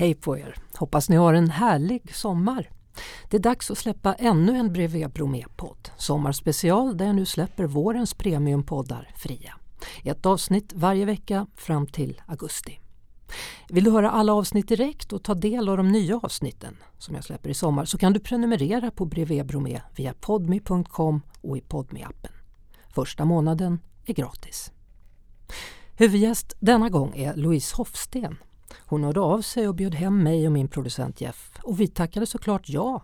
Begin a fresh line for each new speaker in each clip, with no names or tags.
Hej på er! Hoppas ni har en härlig sommar. Det är dags att släppa ännu en Bredvid Bromé-podd. Sommarspecial där jag nu släpper vårens premiumpoddar fria. Ett avsnitt varje vecka fram till augusti. Vill du höra alla avsnitt direkt och ta del av de nya avsnitten som jag släpper i sommar så kan du prenumerera på Bredvid Bromé via podmi.com och i podmi appen Första månaden är gratis. Huvudgäst denna gång är Louise Hofsten hon hörde av sig och bjöd hem mig och min producent Jeff och vi tackade såklart ja.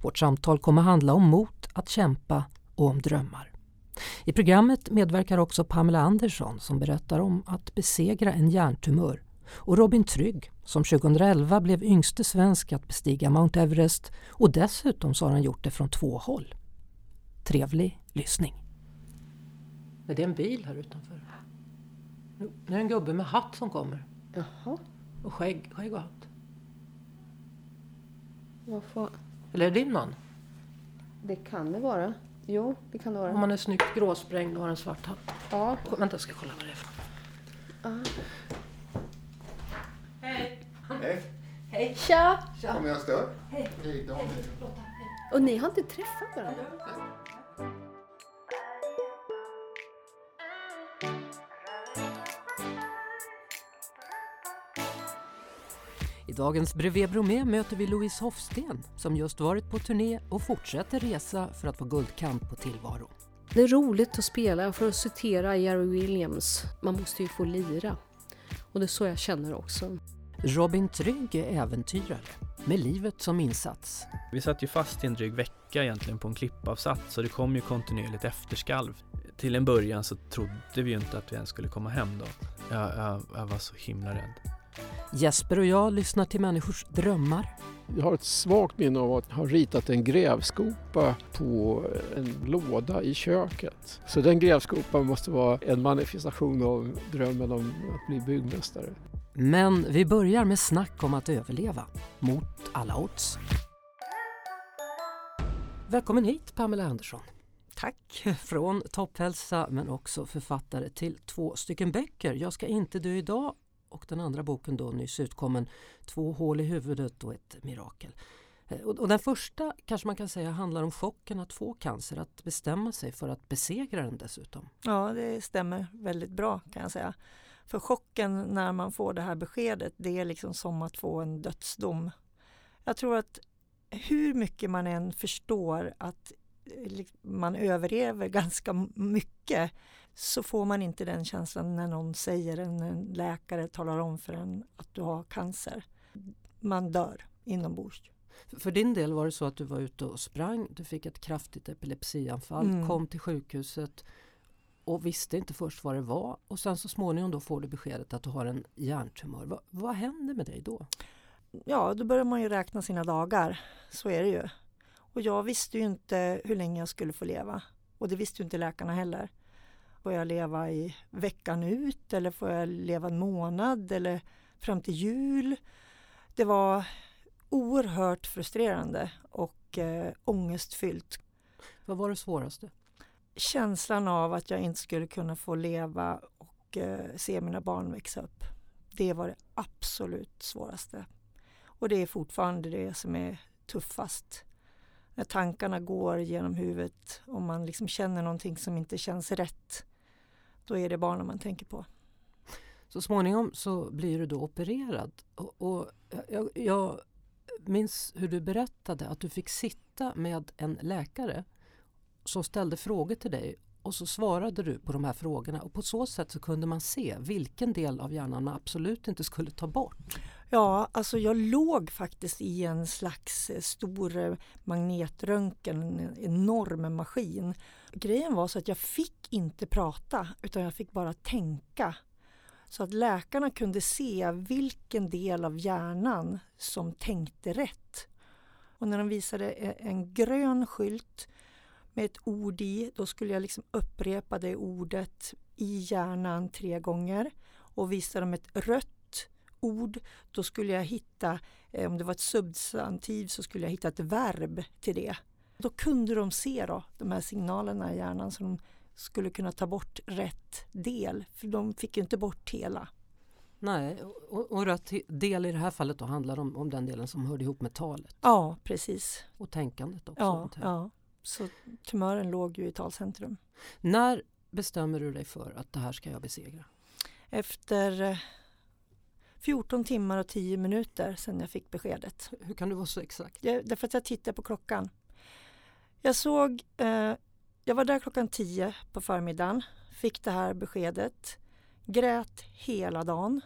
Vårt samtal kommer handla om mot, att kämpa och om drömmar. I programmet medverkar också Pamela Andersson som berättar om att besegra en hjärntumör och Robin Trygg som 2011 blev yngste svensk att bestiga Mount Everest och dessutom så har han gjort det från två håll. Trevlig lyssning. Är det en bil här utanför? Nu är det en gubbe med hatt som kommer.
Jaha.
Och skägg, skägg och hatt.
Vad fan?
Eller är det din man?
Det kan det vara. Jo, det kan det vara.
Om man är snyggt gråsprängd och har en svart hatt.
Ja.
Vänta, jag ska kolla vad det är för
Ah.
Hej!
Hej,
Hej!
Tja!
kommer jag stör?
Hej.
Hej Daniel.
Och ni har inte träffat varandra?
I dagens Brevet Bromé möter vi Louise Hofsten som just varit på turné och fortsätter resa för att få guldkant på tillvaron.
Det är roligt att spela, för att citera Jerry Williams. Man måste ju få lira. Och det är så jag känner också.
Robin Trygg är äventyrare med livet som insats.
Vi satt ju fast i en dryg vecka egentligen på en klippavsats så det kom ju kontinuerligt efterskalv. Till en början så trodde vi ju inte att vi ens skulle komma hem då. Jag, jag, jag var så himla rädd.
Jesper och jag lyssnar till människors drömmar.
Jag har ett svagt minne av att ha ritat en grävskopa på en låda i köket. Så den grävskopan måste vara en manifestation av drömmen om att bli byggmästare.
Men vi börjar med snack om att överleva, mot alla odds. Välkommen hit Pamela Andersson.
Tack.
Från Topphälsa men också författare till två stycken böcker. Jag ska inte dö idag och den andra boken då nyss utkommen Två hål i huvudet och ett mirakel. Eh, och den första kanske man kan säga handlar om chocken att få cancer, att bestämma sig för att besegra den dessutom.
Ja, det stämmer väldigt bra kan jag säga. För chocken när man får det här beskedet, det är liksom som att få en dödsdom. Jag tror att hur mycket man än förstår att eh, man överlever ganska mycket så får man inte den känslan när någon säger, en en läkare talar om för en att du har cancer. Man dör inombords.
För din del var det så att du var ute och sprang, du fick ett kraftigt epilepsianfall,
Mm.
kom till sjukhuset och visste inte först vad det var och sen så småningom då får du beskedet att du har en hjärntumör. Va, vad händer med dig då?
Ja, då börjar man ju räkna sina dagar. Så är det ju. Och jag visste ju inte hur länge jag skulle få leva. Och det visste ju inte läkarna heller. Får jag leva i veckan ut eller får jag leva en månad eller fram till jul? Det var oerhört frustrerande och eh, ångestfyllt.
Vad var det svåraste?
Känslan av att jag inte skulle kunna få leva och eh, se mina barn växa upp. Det var det absolut svåraste. Och det är fortfarande det som är tuffast. När tankarna går genom huvudet och man liksom känner någonting som inte känns rätt. Då är det barnen man tänker på.
Så småningom så blir du då opererad och, och jag, jag minns hur du berättade att du fick sitta med en läkare som ställde frågor till dig och så svarade du på de här frågorna och på så sätt så kunde man se vilken del av hjärnan man absolut inte skulle ta bort.
Ja, alltså jag låg faktiskt i en slags eh, stor eh, magnetröntgen, en enorm maskin. Grejen var så att jag fick inte prata utan jag fick bara tänka. Så att läkarna kunde se vilken del av hjärnan som tänkte rätt. Och när de visade eh, en grön skylt med ett ord i, då skulle jag liksom upprepa det ordet i hjärnan tre gånger. Och visade de ett rött ord, då skulle jag hitta, eh, om det var ett substantiv så skulle jag hitta ett verb till det. Då kunde de se då, de här signalerna i hjärnan som skulle kunna ta bort rätt del, för de fick ju inte bort hela.
Nej, och, och rätt del i det här fallet då handlar om, om den delen som hörde ihop med talet
Ja, precis.
och tänkandet också.
Ja, ja. Så tumören låg ju i talcentrum.
När bestämmer du dig för att det här ska jag besegra?
Efter eh, 14 timmar och 10 minuter sedan jag fick beskedet.
Hur kan du vara så exakt?
Jag, därför att jag tittade på klockan. Jag såg, eh, jag var där klockan 10 på förmiddagen, fick det här beskedet, grät hela dagen,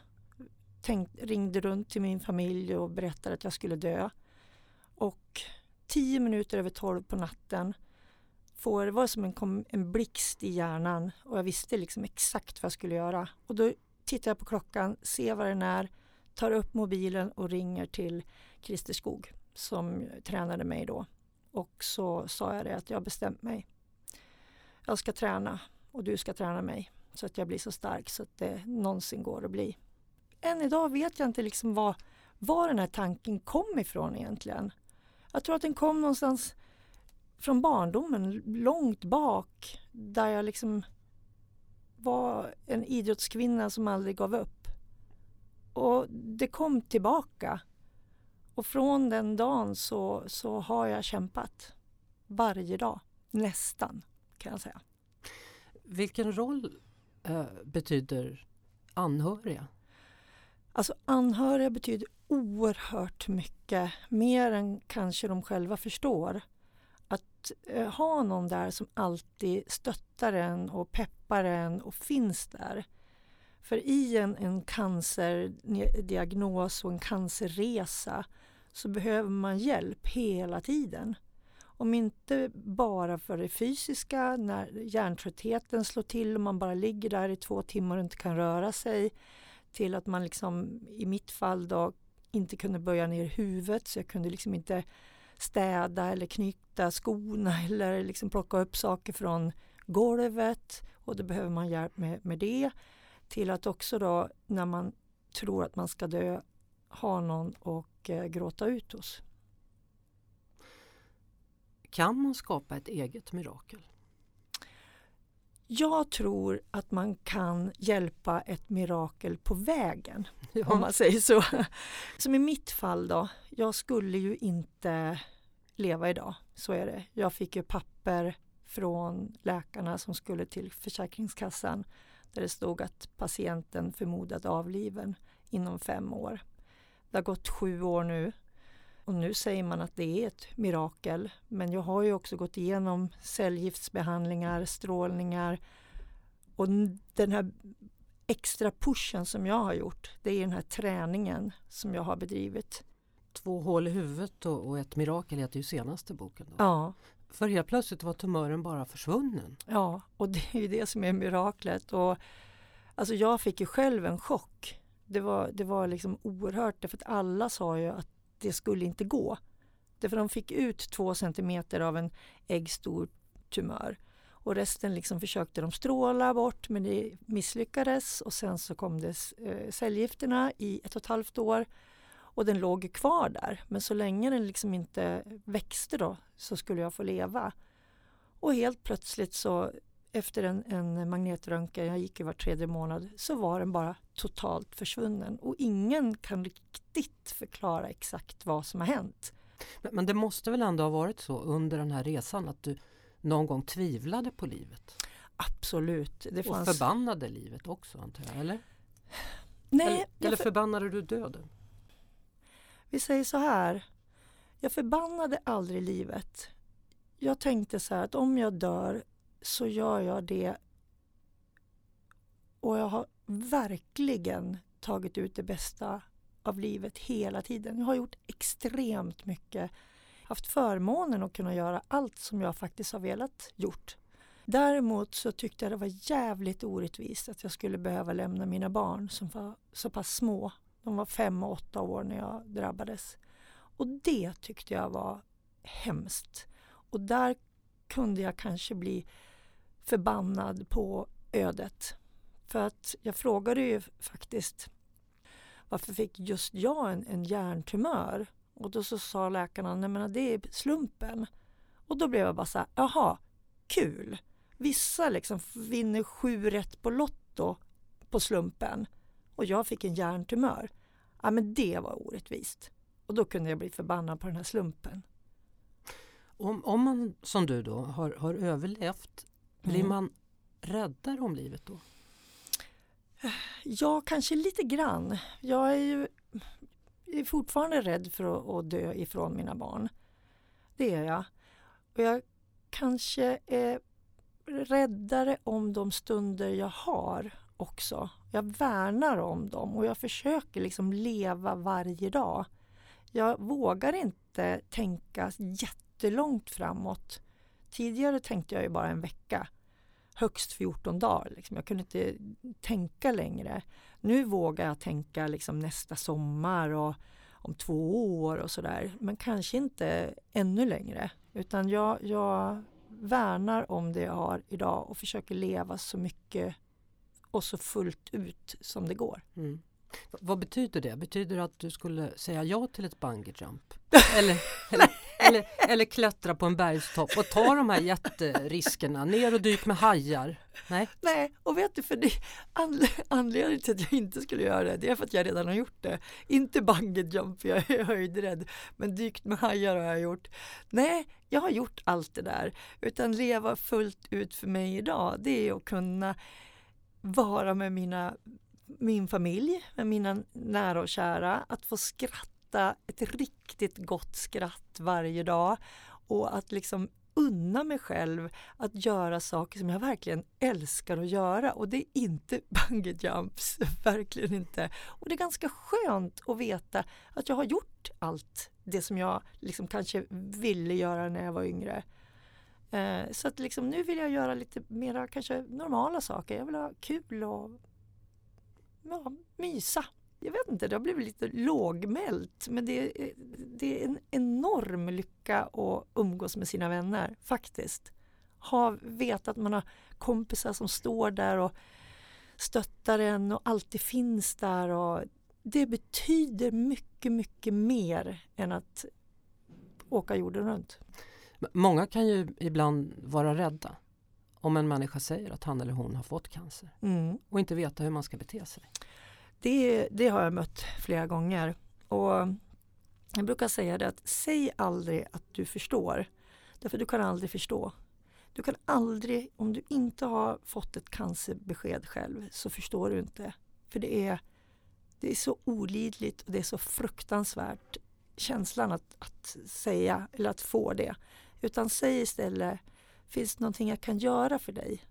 tänk, ringde runt till min familj och berättade att jag skulle dö. Och 10 minuter över 12 på natten får, det var som en, kom, en blixt i hjärnan och jag visste liksom exakt vad jag skulle göra. Och då tittar jag på klockan, ser vad den är, tar upp mobilen och ringer till Christer Skog som tränade mig då. Och så sa jag det att jag har bestämt mig. Jag ska träna och du ska träna mig så att jag blir så stark så att det någonsin går att bli. Än idag vet jag inte liksom var, var den här tanken kom ifrån egentligen. Jag tror att den kom någonstans från barndomen, långt bak där jag liksom var en idrottskvinna som aldrig gav upp. Och det kom tillbaka. Och från den dagen så, så har jag kämpat. Varje dag, nästan kan jag säga.
Vilken roll eh, betyder anhöriga?
Alltså anhöriga betyder oerhört mycket, mer än kanske de själva förstår. Att eh, ha någon där som alltid stöttar en och peppar en och finns där. För i en, en cancerdiagnos och en cancerresa så behöver man hjälp hela tiden. Om inte bara för det fysiska, när hjärntröttheten slår till och man bara ligger där i två timmar och inte kan röra sig, till att man liksom, i mitt fall då, inte kunde böja ner huvudet så jag kunde liksom inte städa eller knyta skorna eller liksom plocka upp saker från golvet och då behöver man hjälp med, med det. Till att också då när man tror att man ska dö ha någon och eh, gråta ut hos.
Kan man skapa ett eget mirakel?
Jag tror att man kan hjälpa ett mirakel på vägen, om
Ja.
man säger så. Som i mitt fall då, jag skulle ju inte leva idag, så är det. Jag fick ju papper från läkarna som skulle till Försäkringskassan där det stod att patienten förmodad avliven inom fem år. Det har gått sju år nu och nu säger man att det är ett mirakel. Men jag har ju också gått igenom cellgiftsbehandlingar, strålningar och den här extra pushen som jag har gjort, det är den här träningen som jag har bedrivit.
Två hål i huvudet och, och ett mirakel heter ju senaste boken. Då.
Ja,
För helt plötsligt var tumören bara försvunnen.
ja, och det är ju det som är miraklet. Och, alltså jag fick ju själv en chock. Det var, det var liksom oerhört, därför att alla sa ju att det skulle inte gå. Därför de fick ut två centimeter av en äggstor tumör. Och resten liksom försökte de stråla bort men det misslyckades och sen så kom det eh, cellgifterna i ett och ett halvt år och den låg kvar där. Men så länge den liksom inte växte då så skulle jag få leva. Och helt plötsligt så efter en, en magnetröntgen, jag gick ju var tredje månad, så var den bara totalt försvunnen. Och ingen kan riktigt förklara exakt vad som har hänt.
Men, men det måste väl ändå ha varit så under den här resan att du någon gång tvivlade på livet?
Absolut. Det
Och
fanns...
förbannade livet också antar jag, eller?
Nej,
eller, eller
för...
förbannade du döden?
Vi säger så här. Jag förbannade aldrig livet. Jag tänkte så här att om jag dör så gör jag det och jag har verkligen tagit ut det bästa av livet hela tiden. Jag har gjort extremt mycket. Haft förmånen att kunna göra allt som jag faktiskt har velat gjort. Däremot så tyckte jag det var jävligt orättvist att jag skulle behöva lämna mina barn som var så pass små. De var fem och åtta år när jag drabbades. Och det tyckte jag var hemskt. Och där kunde jag kanske bli förbannad på ödet. För att jag frågade ju faktiskt varför fick just jag en, en hjärntumör? Och då så sa läkarna, nej men det är slumpen. Och då blev jag bara så här, jaha, kul. Vissa liksom vinner sju rätt på Lotto på slumpen och jag fick en hjärntumör. Ja, men det var orättvist. Och då kunde jag bli förbannad på den här slumpen.
Om, om man som du då har, har överlevt, blir
Mm.
man räddare om livet då?
Ja, kanske lite grann. Jag är ju är fortfarande rädd för att, att dö ifrån mina barn. Det är jag. Och jag kanske är räddare om de stunder jag har också. Jag värnar om dem och jag försöker liksom leva varje dag. Jag vågar inte tänka jättelångt framåt. Tidigare tänkte jag ju bara en vecka, högst 14 dagar. Liksom. Jag kunde inte tänka längre. Nu vågar jag tänka liksom nästa sommar och om två år och sådär. Men kanske inte ännu längre. Utan jag, jag värnar om det jag har idag och försöker leva så mycket och så fullt ut som det går.
Mm. Vad betyder det? Betyder det att du skulle säga ja till ett bungee jump? Eller, eller, eller, eller klättra på en bergstopp och ta de här jätteriskerna, ner och dyk med hajar? Nej?
Nej, och vet du, för det, anle- anledningen till att jag inte skulle göra det, det är för att jag redan har gjort det. Inte bungee jump, för jag är höjdrädd, men dykt med hajar har jag gjort. Nej, jag har gjort allt det där, utan leva fullt ut för mig idag, det är att kunna vara med mina, min familj, med mina nära och kära, att få skratta ett riktigt gott skratt varje dag och att liksom unna mig själv att göra saker som jag verkligen älskar att göra och det är inte bungee jumps, verkligen inte. Och det är ganska skönt att veta att jag har gjort allt det som jag liksom kanske ville göra när jag var yngre. Eh, så att liksom nu vill jag göra lite mera kanske normala saker. Jag vill ha kul och ja, mysa. Jag vet inte, det har blivit lite lågmält men det är, det är en enorm lycka att umgås med sina vänner faktiskt. Ha veta att man har kompisar som står där och stöttar en och alltid finns där. Och det betyder mycket, mycket mer än att åka jorden runt.
Många kan ju ibland vara rädda om en människa säger att han eller hon har fått cancer
Mm.
och inte veta hur man ska bete sig.
Det, det har jag mött flera gånger. Och jag brukar säga det att säg aldrig att du förstår. Därför du kan aldrig förstå. Du kan aldrig, om du inte har fått ett cancerbesked själv, så förstår du inte. För det är, det är så olidligt och det är så fruktansvärt känslan att, att säga eller att få det. Utan säg istället, finns det någonting jag kan göra för dig?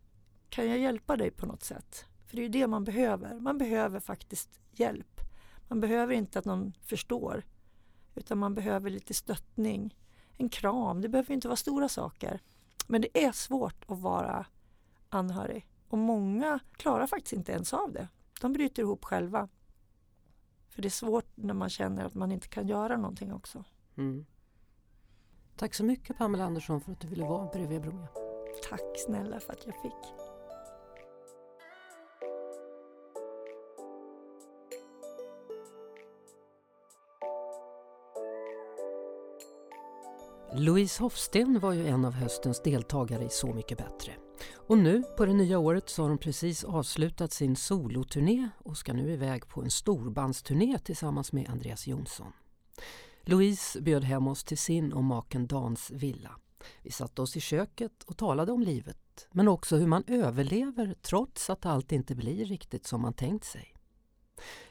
Kan jag hjälpa dig på något sätt? För det är ju det man behöver. Man behöver faktiskt hjälp. Man behöver inte att någon förstår. Utan man behöver lite stöttning. En kram. Det behöver inte vara stora saker. Men det är svårt att vara anhörig. Och många klarar faktiskt inte ens av det. De bryter ihop själva. För det är svårt när man känner att man inte kan göra någonting också.
Mm. Tack så mycket Pamela Andersson för att du ville vara bredvid Bromé.
Tack snälla för att jag fick.
Louise Hofsten var ju en av höstens deltagare i Så mycket bättre. Och nu på det nya året så har hon precis avslutat sin soloturné och ska nu iväg på en storbandsturné tillsammans med Andreas Jonsson. Louise bjöd hem oss till sin och maken Dans villa. Vi satte oss i köket och talade om livet men också hur man överlever trots att allt inte blir riktigt som man tänkt sig.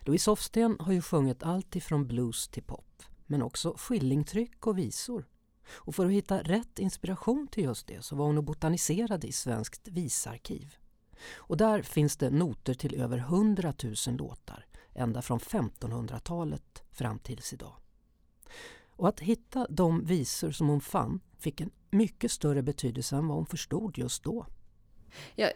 Louise Hofsten har ju sjungit allt ifrån blues till pop men också skillingtryck och visor. Och för att hitta rätt inspiration till just det så var hon och botaniserade i Svenskt visarkiv. Och där finns det noter till över 100 000 låtar, ända från 1500-talet fram tills idag. Och att hitta de visor som hon fann fick en mycket större betydelse än vad hon förstod just då.
Ja,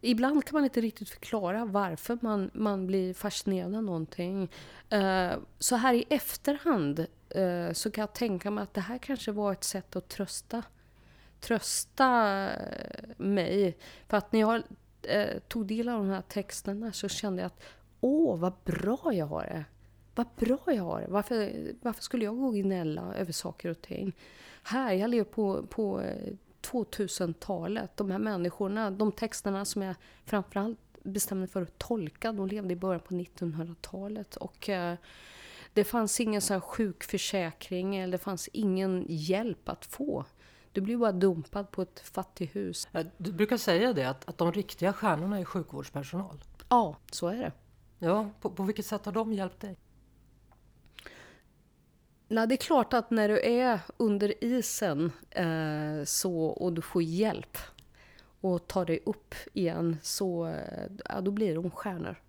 ibland kan man inte riktigt förklara varför man, man blir fascinerad av någonting. Eh, så här i efterhand eh, så kan jag tänka mig att det här kanske var ett sätt att trösta, trösta eh, mig. För att när jag tog del av de här texterna så kände jag att åh, vad bra jag har det. Vad bra jag har det. Varför, varför skulle jag gå och gnälla över saker och ting? Här, jag lever på, på eh, 2000-talet. De här människorna, de texterna som jag framförallt bestämde för att tolka. De levde i början på 1900-talet. Och eh, det fanns ingen så här sjukförsäkring eller det fanns ingen hjälp att få. Du blir bara dumpad på ett fattighus.
Eh, Du brukar säga det, att, att de riktiga stjärnorna är sjukvårdspersonal.
Ja, så är det.
Ja, på, på vilket sätt har de hjälpt dig?
Nej, det är klart att när du är under isen eh, så, och du får hjälp och tar dig upp igen så eh, ja, då blir de stjärnor.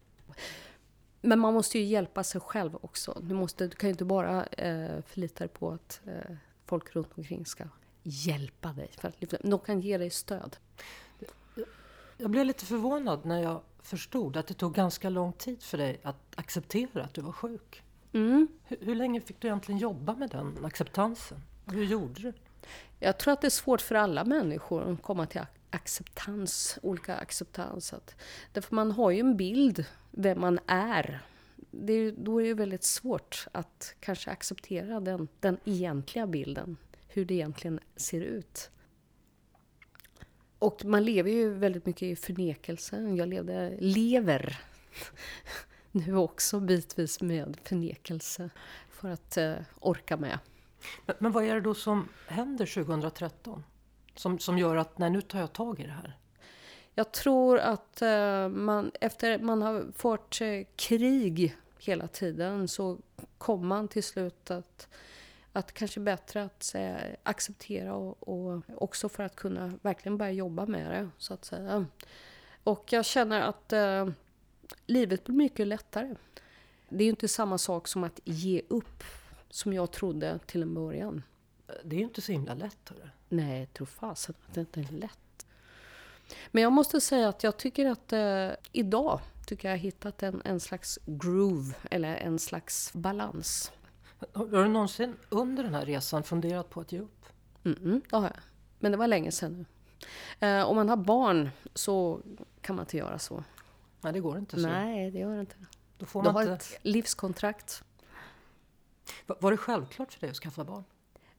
Men man måste ju hjälpa sig själv också. Du, måste, du kan ju inte bara eh, förlita dig på att eh, folk runt omkring ska hjälpa dig. För att de kan ge dig stöd.
Jag blev lite förvånad när jag förstod att det tog ganska lång tid för dig att acceptera att du var sjuk.
Mm.
Hur, hur länge fick du egentligen jobba med den acceptansen? Hur gjorde du?
Jag tror att det är svårt för alla människor att komma till ac- acceptans, olika acceptans. Att, därför man har ju en bild vem man är. Det är, då är det väldigt svårt att kanske acceptera den, den egentliga bilden, hur det egentligen ser ut. Och man lever ju väldigt mycket i förnekelse. Jag levde, lever nu också bitvis med förnekelse för att eh, orka med.
Men, men vad är det då som händer 2013? Som, som gör att, nej nu tar jag tag i det här.
Jag tror att eh, man, efter man har fört eh, krig hela tiden så kommer man till slut att, att kanske bättre att säga, acceptera och, och också för att kunna verkligen börja jobba med det så att säga. Och jag känner att eh, livet blir mycket lättare. Det är ju inte samma sak som att ge upp som jag trodde till en början.
Det är ju inte så himla lätt. Hörru.
Nej, tror fasen att det inte är lätt. Men jag måste säga att jag tycker att eh, idag tycker jag har hittat en, en slags groove eller en slags balans.
Har, har du någonsin under den här resan funderat på att ge upp?
Mm, det har jag. Men det var länge sedan nu. Eh, om man har barn så kan man inte göra så.
Nej, det går inte så.
Nej, det gör det inte.
Då får
Du
man
har
inte...
ett livskontrakt.
Va- Var det självklart för dig att skaffa barn?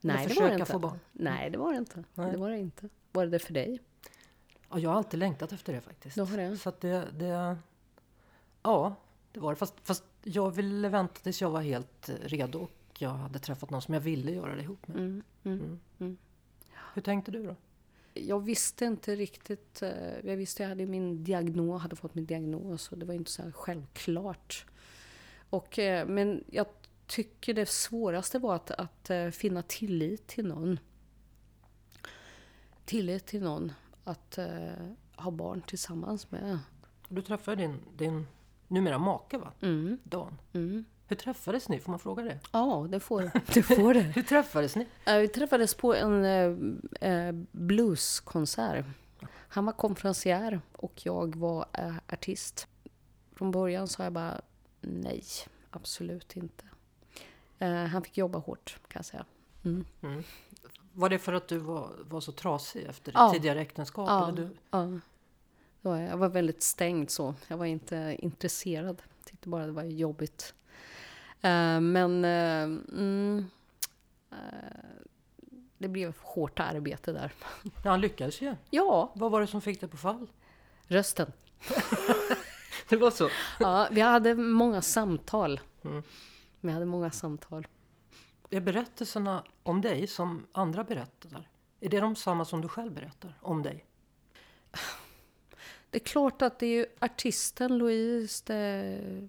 Nej, det var det inte.
få barn?
Nej, det var det inte.
Nej.
Det var det inte. Var det det för dig?
Ja, jag har alltid längtat efter det faktiskt.
Du har det?
Så det, det... Ja, det var det. Fast, fast jag ville vänta tills jag var helt redo och jag hade träffat någon som jag ville göra det ihop med.
Mm, mm.
Mm. Hur tänkte du då?
Jag visste inte riktigt. eh, Jag visste jag hade min diagnos, hade fått min diagnos och det var inte så självklart. Och, eh, men jag tycker det svåraste var att, att eh, finna tillit till någon. Tillit till någon att ha barn tillsammans med.
Du träffade din, din numera make, va?
Mm,
Dan.
mm.
Hur träffades ni? Får man fråga det?
Ja, det får, det får det.
Hur träffades ni?
Eh, Vi träffades på en eh, eh, blueskonsert. Han var konferencier och jag var eh, artist. Från början sa jag bara nej, absolut inte. Eh, han fick jobba hårt kan jag säga. Mm.
Mm. Var det för att du var, var så trasig efter
Ja.
tidigare äktenskap?
Ja.
Eller du,
Ja. Jag. jag var väldigt stängd så. Jag var inte intresserad. Tyckte bara det var jobbigt. Eh, men eh, mm, eh, det blev hårt arbete där.
ja, han lyckades ju.
Ja,
Vad var det som fick dig på fall?
rösten.
Det var så?
Ja, vi hade många samtal.
Mm.
Vi hade många samtal.
Är berättelserna om dig som andra berättar? Är det de samma som du själv berättar om dig?
Det är klart att det är ju artisten Louise, det,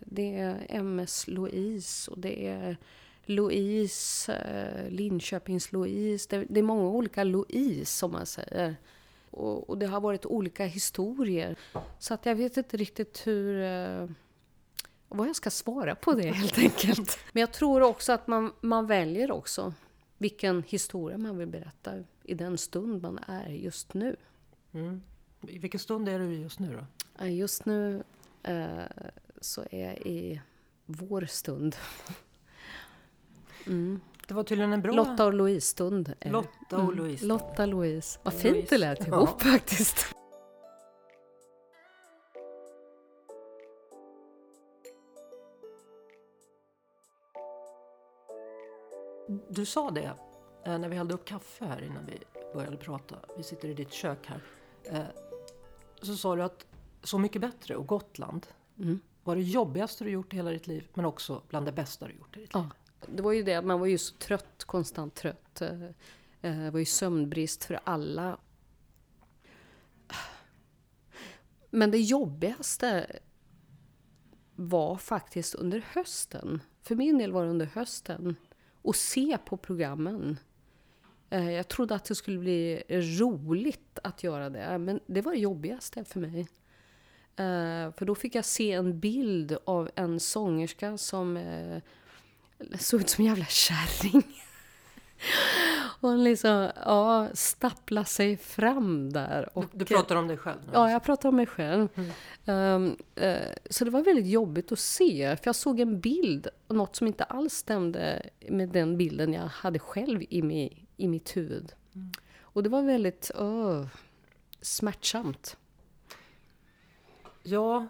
det är MS Louise och det är Louise, eh, Linköpings Louise. Det, det är många olika Louise som man säger. Och, och det har varit olika historier. Så att jag vet inte riktigt hur... eh, vad jag ska svara på det helt enkelt. Men jag tror också att man, man väljer också vilken historia man vill berätta i den stund man är just nu.
Mm. I vilken stund är du just nu då?
Just nu eh, så är i vår stund. Mm.
Det var tydligen en bra...
Lotta och Louise-stund. det.
Lotta och Louise.
Lotta Louise. Vad
Louise.
fint det lät
Ja.
ihop faktiskt.
Du sa det eh, när vi hällde upp kaffe här innan vi började prata. Vi sitter i ditt kök här. Eh, Så sa du att Så mycket bättre och Gotland
Mm.
Var det jobbigaste du gjort i hela ditt liv men också bland det bästa du gjort i ditt liv.
Ja. Det var ju det, man var ju så trött, konstant trött. Eh, Det var ju sömnbrist för alla. Men det jobbigaste var faktiskt under hösten. För min del var det under hösten. Och se på programmen. Eh, Jag trodde att det skulle bli roligt att göra det, men det var det jobbigaste för mig. Eh, För då fick jag se en bild av en sångerska som eh, såg ut som en jävla kärring. Och hon liksom, ja, stappla sig fram där. Och,
Du, du pratar om dig själv nu?
Ja, jag pratar om mig själv. Ehm, eh, så det var väldigt jobbigt att se, för jag såg en bild, något som inte alls stämde med den bilden jag hade själv i, mi, i mitt huvud. Och det var väldigt uh, smärtsamt.
Ja,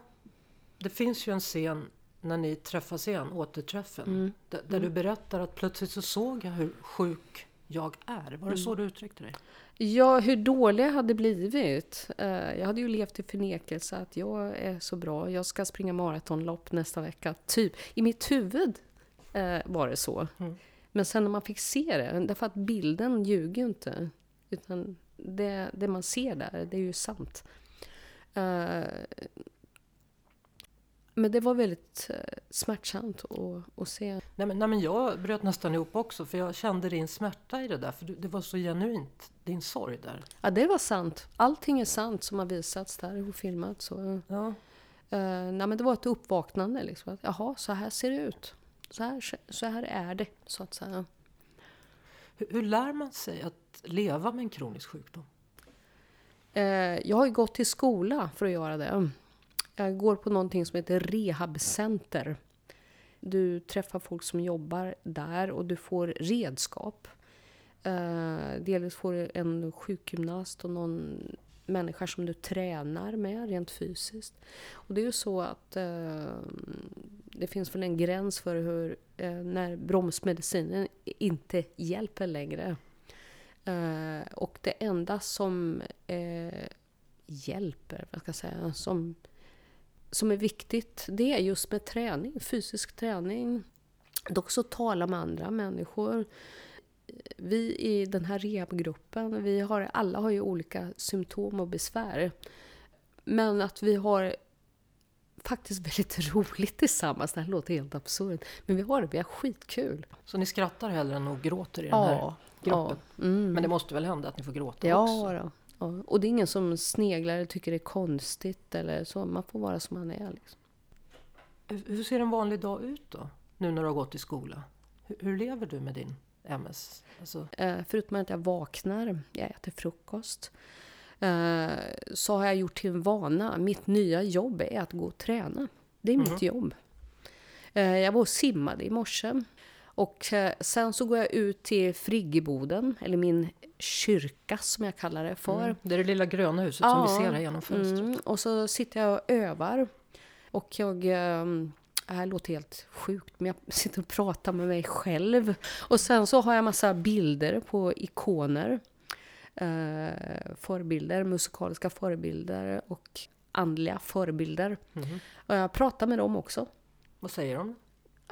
det finns ju en scen när ni träffas igen, återträffen.
Mm.
Där, där du berättar att plötsligt så såg jag hur sjuk jag är. Var det
Mm.
så du uttryckte dig?
Ja, hur dålig jag hade blivit. Eh, jag hade ju levt i förnekelse att jag är så bra, jag ska springa maratonlopp nästa vecka. Typ, i mitt huvud eh, var det så.
Mm.
Men sen när man fick se det, därför att bilden ljuger ju inte. Utan det, det man ser där, det är ju sant. Eh, men det var väldigt eh, smärtsamt att, att se.
Nej men, nej men jag bröt nästan ihop också för jag kände din smärta i det där. För det var så genuint, din sorg där.
Ja, det var sant. Allting är sant som har visats där och filmats.
Ja.
Eh, nej, men det var ett uppvaknande. Liksom. Att, Jaha, så här ser det ut. Så här, så här är det, så att säga.
Hur, hur lär man sig att leva med en kronisk sjukdom?
Eh, jag har ju gått till skola för att göra det. Jag går på någonting som heter rehabcenter. Du träffar folk som jobbar där och du får redskap. Eh, får du en sjukgymnast och någon människa som du tränar med rent fysiskt. Och det är ju så att eh, det finns väl en gräns för hur, eh, när bromsmedicinen inte hjälper längre. Eh, och det enda som eh, hjälper, vad ska jag säga, som, som är viktigt, det är just med träning, fysisk träning. Att också tala med andra människor. Vi i den här rehabgruppen, vi har, alla har ju olika symptom och besvär. Men att vi har faktiskt väldigt roligt tillsammans. Det här låter helt absurt. Men vi har det, vi har skitkul.
Så ni skrattar hellre än att gråter i den här
Ja,
gruppen?
ja. Mm.
Men det måste väl hända att ni får gråta också?
Ja, då. ja. Och det är ingen som sneglar eller tycker det är konstigt eller så. Man får vara som man är. Liksom.
Hur ser en vanlig dag ut då? Nu när du har gått i skola? Hur, hur lever du med din MS? Alltså,
Eh, förutom att jag vaknar, jag äter frukost. Eh, så har jag gjort till en vana. Mitt nya jobb är att gå och träna. Det är mitt jobb. Eh, jag var och simmade i morse. Och eh, sen så går jag ut till Friggeboden, eller min kyrka som jag kallar det för.
mm. Det är det lilla gröna huset som vi
Ja.
ser här genom fönstret.
Mm, och så sitter jag och övar. Och jag... ehm, Det här låter helt sjukt, men jag sitter och pratar med mig själv. Och sen så har jag massa bilder på ikoner. Eh, förebilder, musikaliska förebilder och andliga förebilder.
Mhm.
Och jag pratar med dem också.
Vad säger de?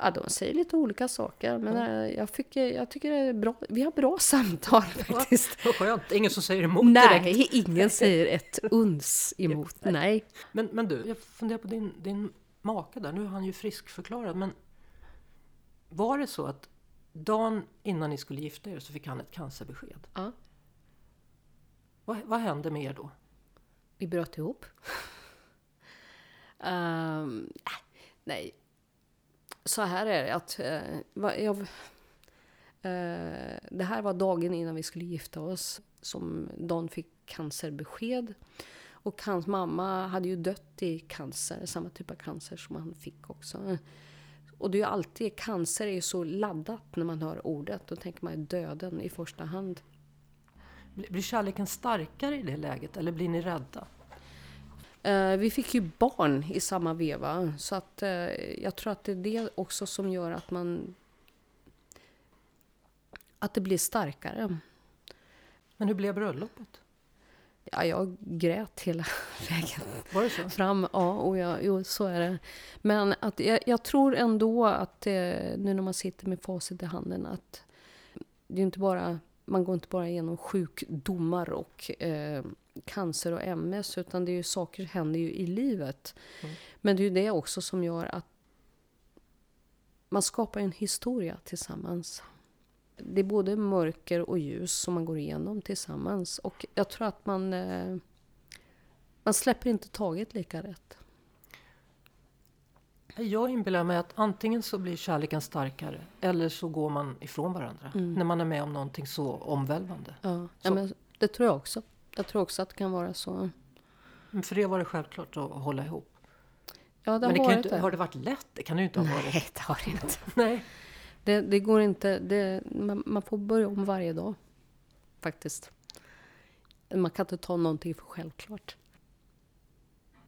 Ja, de säger lite olika saker, men eh, jag, fick, jag tycker det är bra. Vi har bra samtal faktiskt.
Vad skönt, ingen som säger emot direkt.
Nej, ingen säger ett uns emot. Nej.
Men, men du, jag funderar på din, din make där. Nu är han ju friskförklarad. Men var det så att dagen innan ni skulle gifta er så fick han ett cancerbesked?
Ja.
Vad, vad hände med er då?
Vi bröt ihop. Äh, nej. Så här är det att eh, va- jag, eh, det här var dagen innan vi skulle gifta oss som Don fick cancerbesked. Och hans mamma hade ju dött i cancer, samma typ av cancer som han fick också. Och det är ju alltid, cancer är ju så laddat när man hör ordet. Då tänker man ju döden i första hand.
Blir blir kärleken starkare i det läget eller blir ni rädda?
Eh, vi fick ju barn i samma veva, så att, eh, jag tror att det är det också som gör att man... Att det blir starkare.
Men hur blev bröllopet?
Ja, jag grät hela vägen
Var det så?
fram. Ja, och jag, jo, så är det. Men att jag, jag tror ändå att eh, nu när man sitter med facit i handen att det är inte bara, man går inte bara igenom sjukdomar och eh, cancer och MS utan det är ju saker som händer ju i livet.
Mm.
Men det är ju det också som gör att man skapar en historia tillsammans. Det är både mörker och ljus som man går igenom tillsammans. Och jag tror att man, eh, man släpper inte taget lika rätt.
Jag inbillar mig att antingen så blir kärleken starkare eller så går man ifrån varandra.
Mm.
När man är med om någonting så omvälvande.
Ja,
Så-
ja, men det tror jag också. Jag tror också att det kan vara så.
Men för det var det självklart att hålla ihop.
Ja, det
Men det
har
inte,
det.
har det varit lätt? Det kan det ju inte ha varit.
Nej, det har det inte.
Nej.
Det, det går inte. Det, man, man får börja om varje dag. Faktiskt. Man kan inte ta någonting för självklart.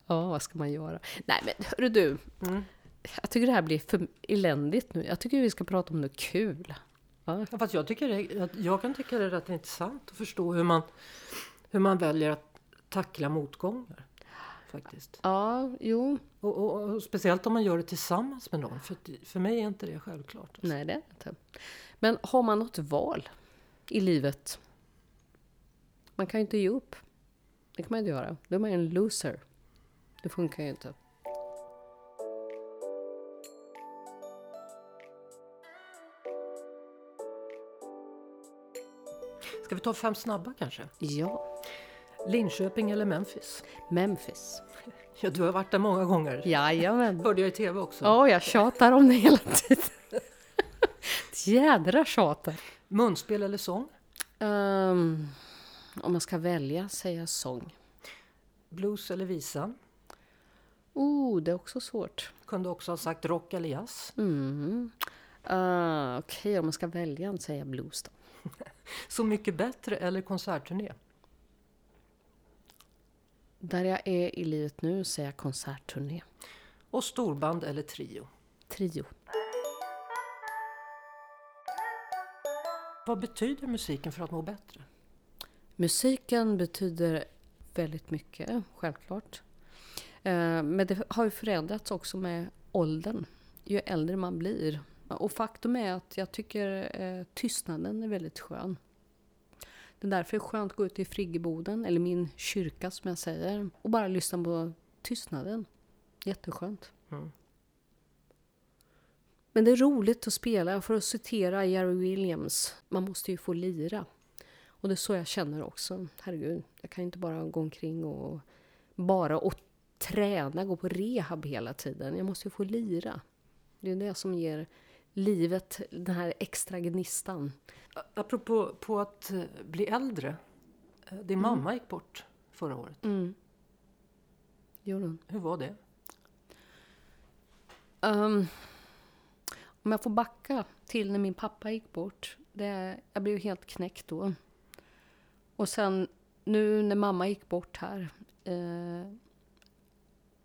Ja, vad ska man göra? Nej, men hörru du.
Mm.
Jag tycker det här blir för eländigt nu. Jag tycker vi ska prata om något kul. Ja,
Ja, fast jag, tycker det, att jag kan tycka det är rätt intressant att förstå hur man, hur man väljer att tackla motgångar. Faktiskt.
ja jo.
Och, och, och speciellt om man gör det tillsammans med någon. För, för mig är inte det självklart. alltså.
Nej, det är inte. Men har man något val i livet? Man kan ju inte ge upp. Det kan man inte göra. Då är man en loser. Det funkar ju inte.
Ska vi ta fem snabba kanske?
Ja,
Linköping eller Memphis?
Memphis.
Ja, du har varit där många gånger.
Jajamän.
Hörde jag i tv också.
Ja, jag tjatar om det hela tiden. Ett Jädra tjatar.
Munspel eller sång?
Ehm, om man ska välja, säga sång.
Blues eller visa?
Oh, det är också svårt.
Kunde också ha sagt rock eller jazz.
Mm. Uh, Okej, om man ska välja, säga blues då.
Så mycket bättre eller konsertturné?
Där jag är i livet nu säger jag konsertturné.
Och storband eller trio?
Trio.
Vad betyder musiken för att må bättre?
Musiken betyder väldigt mycket, självklart. Eh, Men det har ju förändrats också med åldern, ju äldre man blir. Och faktum är att jag tycker eh, tystnaden är väldigt skön. Det är därför det är skönt att gå ut i friggeboden, eller min kyrka som jag säger, och bara lyssna på tystnaden. Jätteskönt.
Mm.
Men det är roligt att spela. För att citera Jerry Williams, man måste ju få lira. Och det är så jag känner också. Herregud, jag kan inte bara gå omkring och bara och träna, gå på rehab hela tiden. Jag måste ju få lira. Det är det som ger livet den här extra gnistan.
Apropå på att eh, bli äldre. eh, Din mamma gick bort förra året.
Mm. Gjorde hon.
Hur var det?
Ehm, om jag får backa till när min pappa gick bort. Det, jag blev helt knäckt då. Och sen nu när mamma gick bort här. eh,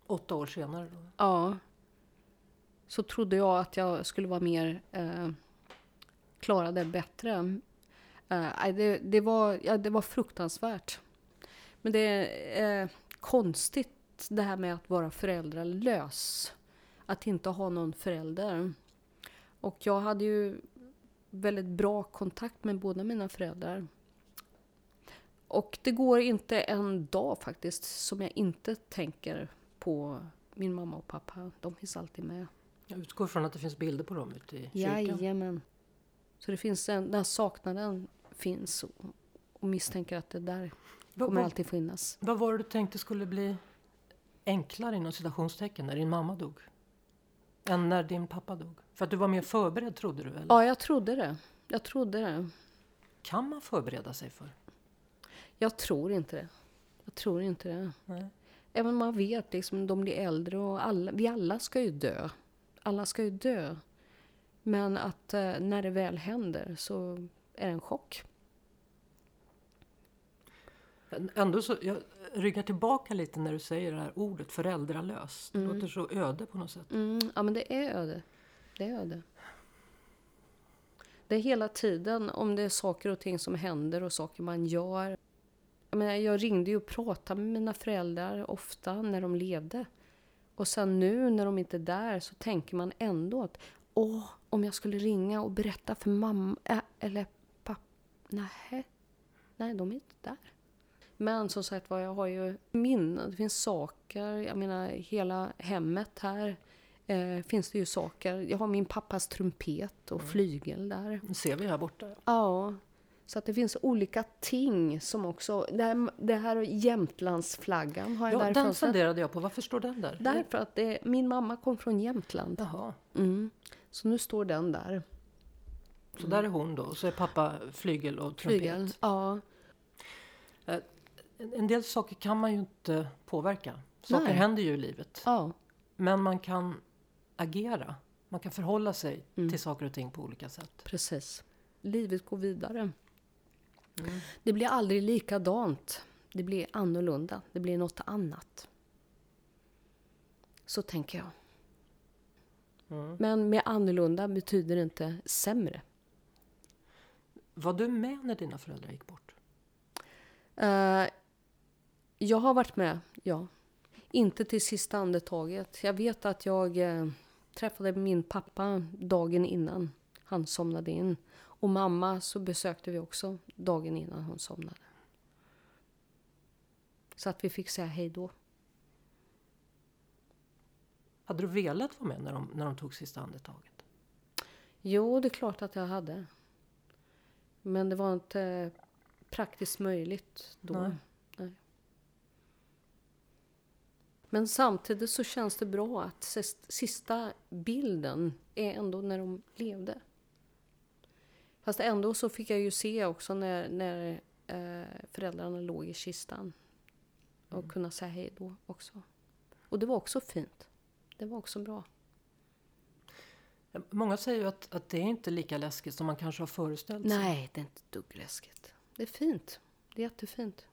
Åtta år senare då?
ja. Så trodde jag att jag skulle vara mer... Eh, klara det bättre. Eh, det, det, var, ja, det var fruktansvärt. Men det är eh, konstigt det här med att vara föräldralös. Att inte ha någon förälder. Och jag hade ju väldigt bra kontakt med båda mina föräldrar. Och det går inte en dag faktiskt som jag inte tänker på min mamma och pappa. De finns alltid med.
Jag utgår från att det finns bilder på dem ute i kyrkan.
Jajamän. Så det finns en, den här saknaden finns och, och misstänker att det där
Vad,
kommer
vad,
alltid finnas.
vad var det du tänkte skulle bli enklare inom citationstecken när din mamma dog? Än när din pappa dog? För att du var mer förberedd trodde du? Eller?
Ja, jag trodde det. Jag trodde det.
Kan man förbereda sig för?
Jag tror inte det. Jag tror inte det.
Nej.
Även man vet liksom, de blir äldre och alla, vi alla ska ju dö. Alla ska ju dö. Men att eh, när det väl händer så är det en chock.
Ändå så, jag ryggar tillbaka lite när du säger det här ordet föräldralös. Det
Mm.
låter så öde på något sätt.
Mm, ja, men det är öde. Det är öde. Det är hela tiden, om det är saker och ting som händer och saker man gör. Jag, menar, jag ringde ju och pratade med mina föräldrar ofta när de levde. Och sen nu när de inte är där så tänker man ändå att åh, om jag skulle ringa och berätta för mamma äh, eller pappa. Nej, nej, de är inte där. Men som sagt var, jag har ju minnen. Det finns saker. Jag menar, hela hemmet här eh, finns det ju saker. Jag har min pappas trumpet och flygel där.
Det ser vi här borta.
Ja, så att det finns olika ting som också... Det här, det här Jämtlandsflaggan har jag
Ja, den funderade jag på. Varför står den där?
Därför att det, min mamma kom från Jämtland.
Jaha.
Mm. Så nu står den där.
Så där är hon då. Så är pappa flygel och trumpet.
Flygel. Ja.
En en del saker kan man ju inte påverka. Saker
Nej.
händer ju i livet.
ja.
Men man kan agera. Man kan förhålla sig
Mm.
till saker och ting på olika sätt.
Precis. Livet går vidare.
Mm.
Det blir aldrig likadant. Det blir annorlunda. Det blir något annat. Så tänker jag.
Mm.
Men med annorlunda betyder det inte sämre.
Var du med när dina föräldrar gick bort?
Eh, jag har varit med, ja. Inte till sista andetaget. Jag vet att jag eh, träffade min pappa dagen innan han somnade in. Och mamma så besökte vi också dagen innan hon somnade. Så att vi fick säga hej då.
Hade du velat vara med när de, när de tog sista andetaget?
Jo, det är klart att jag hade. Men det var inte praktiskt möjligt då.
Nej.
Nej. Men samtidigt så känns det bra att sist- sista bilden är ändå när de levde. Fast ändå så fick jag ju se också när, när eh, föräldrarna låg i kistan. Och kunna säga hej då också. Och det var också fint. Det var också bra.
Många säger ju att, att det är inte lika läskigt som man kanske har föreställt sig.
Nej, det är inte dugg läskigt. Det är fint. Det är jättefint.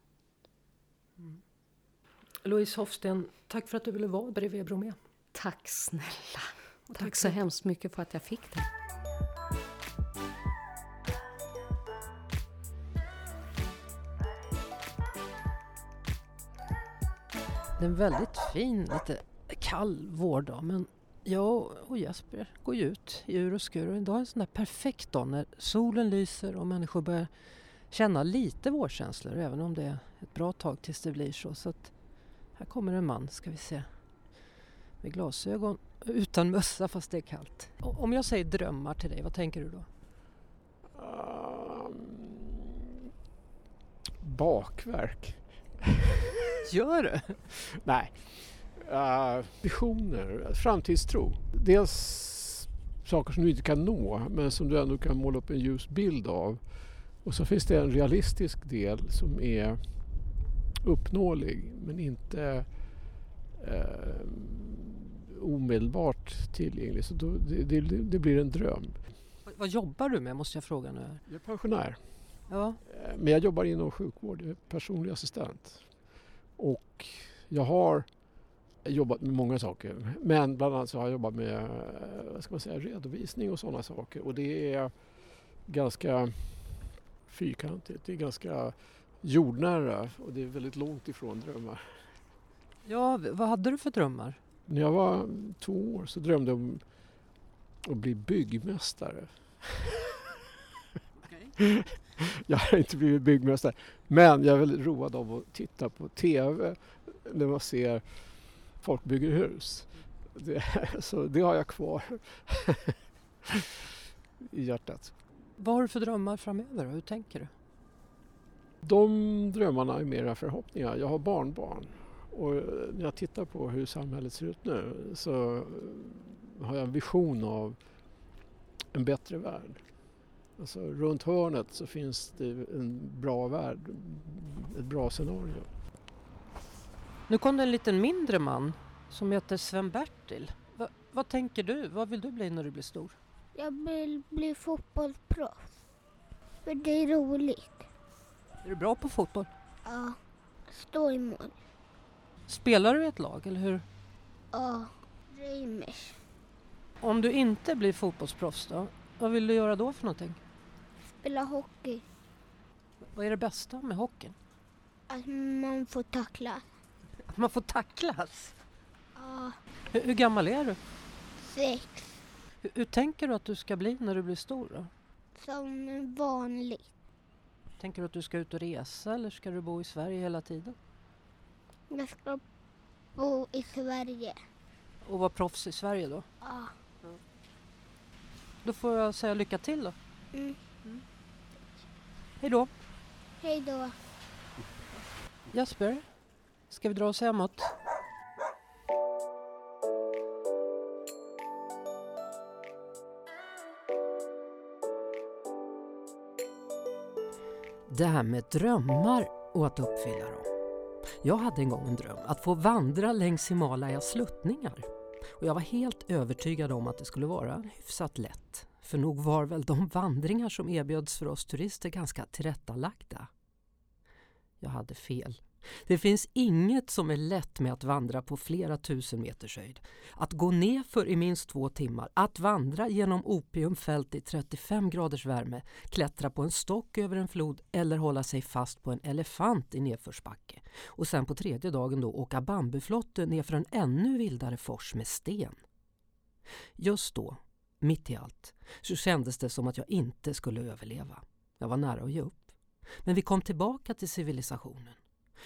Louise Hofsten, tack för att du ville vara bredvid Bromé.
Tack snälla.
Och
Tack så hemskt mycket för att jag fick det.
Det är en väldigt fin, lite kall vårdag men jag och Jesper går ju ut i ur och skur och idag är en sån där perfekt dag när solen lyser och människor börjar känna lite vårkänslor även om det är ett bra tag tills det blir så. så att här kommer en man, ska vi se, med glasögon utan mössa fast det är kallt. Om jag säger drömmar till dig, vad tänker du då?
Um, bakverk?
Gör det?
Nej. Uh, visioner, framtidstro. Dels saker som du inte kan nå men som du ändå kan måla upp en ljus bild av. Och så finns det en realistisk del som är uppnåelig men inte eh, omedelbart tillgänglig. Så då, det, det, det blir en dröm.
Vad- Vad jobbar du med måste jag fråga nu.
Jag är pensionär.
Ja,
Eh, Men jag jobbar inom sjukvård, jag är personlig assistent. Och jag har jobbat med många saker. Men bland annat så har jag jobbat med eh, vad ska man säga, redovisning och sådana saker. Och det är ganska fyrkantigt, det är ganska jordnära och det är väldigt långt ifrån drömmar.
ja vad hade du för drömmar?
När jag var två år så drömde jag om att bli byggmästare. Jag har inte blivit byggmästare. Men jag är väldigt road av att titta på TV när man ser folk bygger hus. Det, så det har jag kvar i hjärtat.
Vad har du för drömmar framöver? Hur tänker du?
De drömmarna är mera förhoppningar. Jag har barnbarn och när jag tittar på hur samhället ser ut nu så har jag en vision av en bättre värld. Alltså, runt hörnet så finns det en bra värld, ett bra scenario.
Nu kom det en liten mindre man som heter Sven-Bertil. Va, vad tänker du? Vad vill du bli när du blir stor?
Jag vill bli fotbollsproffs. För det är roligt.
Är du bra på fotboll?
Ja. Stå i mål.
Spelar du i ett lag, eller hur?
Ja. Reimers.
Om du inte blir fotbollsproffs då? Vad vill du göra då för någonting?
Spela hockey.
Vad är det bästa med hockeyn?
Att man får tackla.
Att man får tacklas?
Ja,
Hur, hur gammal är du?
sex.
Hur, hur tänker du att du ska bli när du blir stor? Då?
Som vanligt.
Tänker du att du ska ut och resa eller ska du bo i Sverige hela tiden?
Jag ska bo i Sverige.
Och vara proffs i Sverige då?
Ja.
Då får jag säga lycka till då.
Mm.
Hej då!
Hej då.
Jesper, ska vi dra oss hemåt? Det här med drömmar och att uppfylla dem. Jag hade en gång en dröm att få vandra längs Himalayas sluttningar. Och jag var helt övertygad om att det skulle vara hyfsat lätt. För nog var väl de vandringar som erbjöds för oss turister ganska tillrättalagda. Jag hade fel. Det finns inget som är lätt med att vandra på flera tusen meters höjd. Att gå ner för i minst två timmar, att vandra genom opiumfält i 35 graders värme, klättra på en stock över en flod eller hålla sig fast på en elefant i nedförsbacke. Och sen på tredje dagen då åka bambuflotte nerför en ännu vildare fors med sten. Just då, mitt i allt, så kändes det som att jag inte skulle överleva. Jag var nära att ge upp. Men vi kom tillbaka till civilisationen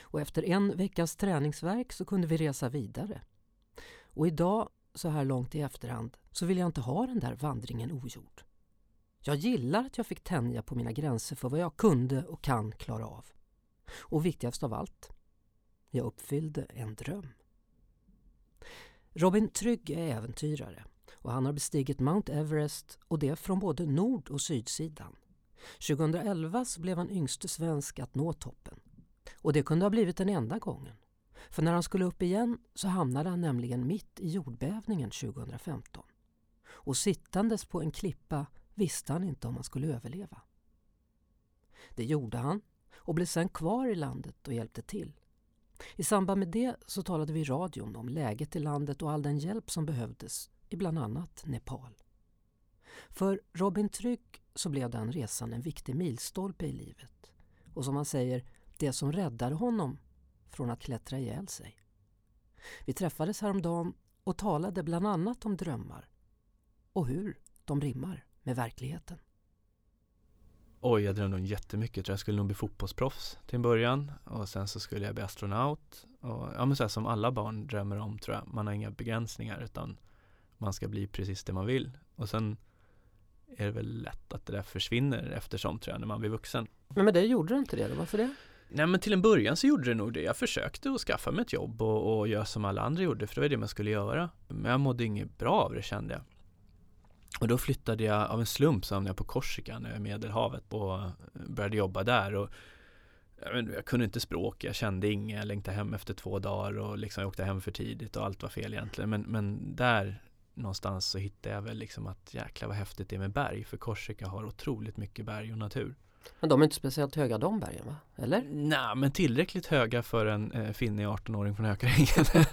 och efter en veckas träningsverk så kunde vi resa vidare. Och idag, så här långt i efterhand, så vill jag inte ha den där vandringen ogjord. Jag gillar att jag fick tänja på mina gränser för vad jag kunde och kan klara av. Och viktigast av allt, jag uppfyllde en dröm. Robin Trygg är äventyrare och han har bestigit Mount Everest och det från både nord och sydsidan. 2011 så blev han yngste svensk att nå toppen. Och det kunde ha blivit den enda gången. För när han skulle upp igen så hamnade han nämligen mitt i jordbävningen 2015. Och sittandes på en klippa visste han inte om han skulle överleva. Det gjorde han och blev sen kvar i landet och hjälpte till. I samband med det så talade vi i radion om läget i landet och all den hjälp som behövdes i bland annat Nepal. För Robin Trygg så blev den resan en viktig milstolpe i livet. Och som han säger, det som räddade honom från att klättra ihjäl sig. Vi träffades häromdagen och talade bland annat om drömmar och hur de rimmar med verkligheten.
Oj, jag drömde om jättemycket. Jag tror jag skulle nog bli fotbollsproffs till en början och sen så skulle jag bli astronaut. Och, ja, men så här, som alla barn drömmer om tror jag. Man har inga begränsningar utan man ska bli precis det man vill. Och sen är det väl lätt att det där försvinner eftersom tror jag när man blir vuxen.
Men med det gjorde du inte det då? Varför det?
Nej men till en början så gjorde det nog det. Jag försökte att skaffa mig ett jobb och, och göra som alla andra gjorde för det var det man skulle göra. Men jag mådde inget bra av det kände jag. Och då flyttade jag av en slump så hamnade jag på Korsika över Medelhavet och började jobba där. Och jag, inte, jag kunde inte språk, jag kände inget, jag längtade hem efter två dagar och liksom jag åkte hem för tidigt och allt var fel egentligen. Men, men där någonstans så hittade jag väl liksom att jäklar vad häftigt det är med berg. För Korsika har otroligt mycket berg och natur.
Men de är inte speciellt höga de bergen va? Eller?
Nej, men tillräckligt höga för en eh, finnig 18-åring från Hökarängen.
så,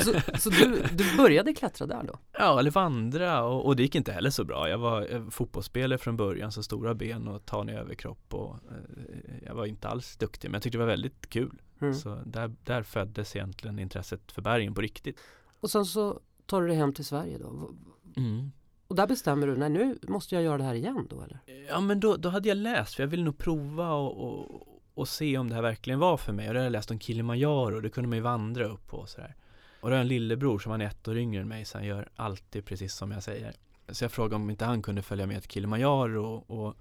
så, så du, du började klättra där då?
ja, eller vandra och, och det gick inte heller så bra. Jag var eh, fotbollsspelare från början, så stora ben och tanig överkropp och eh, jag var inte alls duktig, men jag tyckte det var väldigt kul.
Mm.
Så där, där föddes egentligen intresset för bergen på riktigt.
Och sen så tar du dig hem till Sverige då?
Mm.
Och där bestämmer du, nej nu måste jag göra det här igen då eller?
Ja men då, då hade jag läst, för jag ville nog prova och, och, och se om det här verkligen var för mig. Och då hade jag läst om Kilimanjaro, det kunde man ju vandra upp på och sådär. Och då har jag en lillebror som han är ett år yngre än mig, så han gör alltid precis som jag säger. Så jag frågade om inte han kunde följa med till Kilimanjaro och, och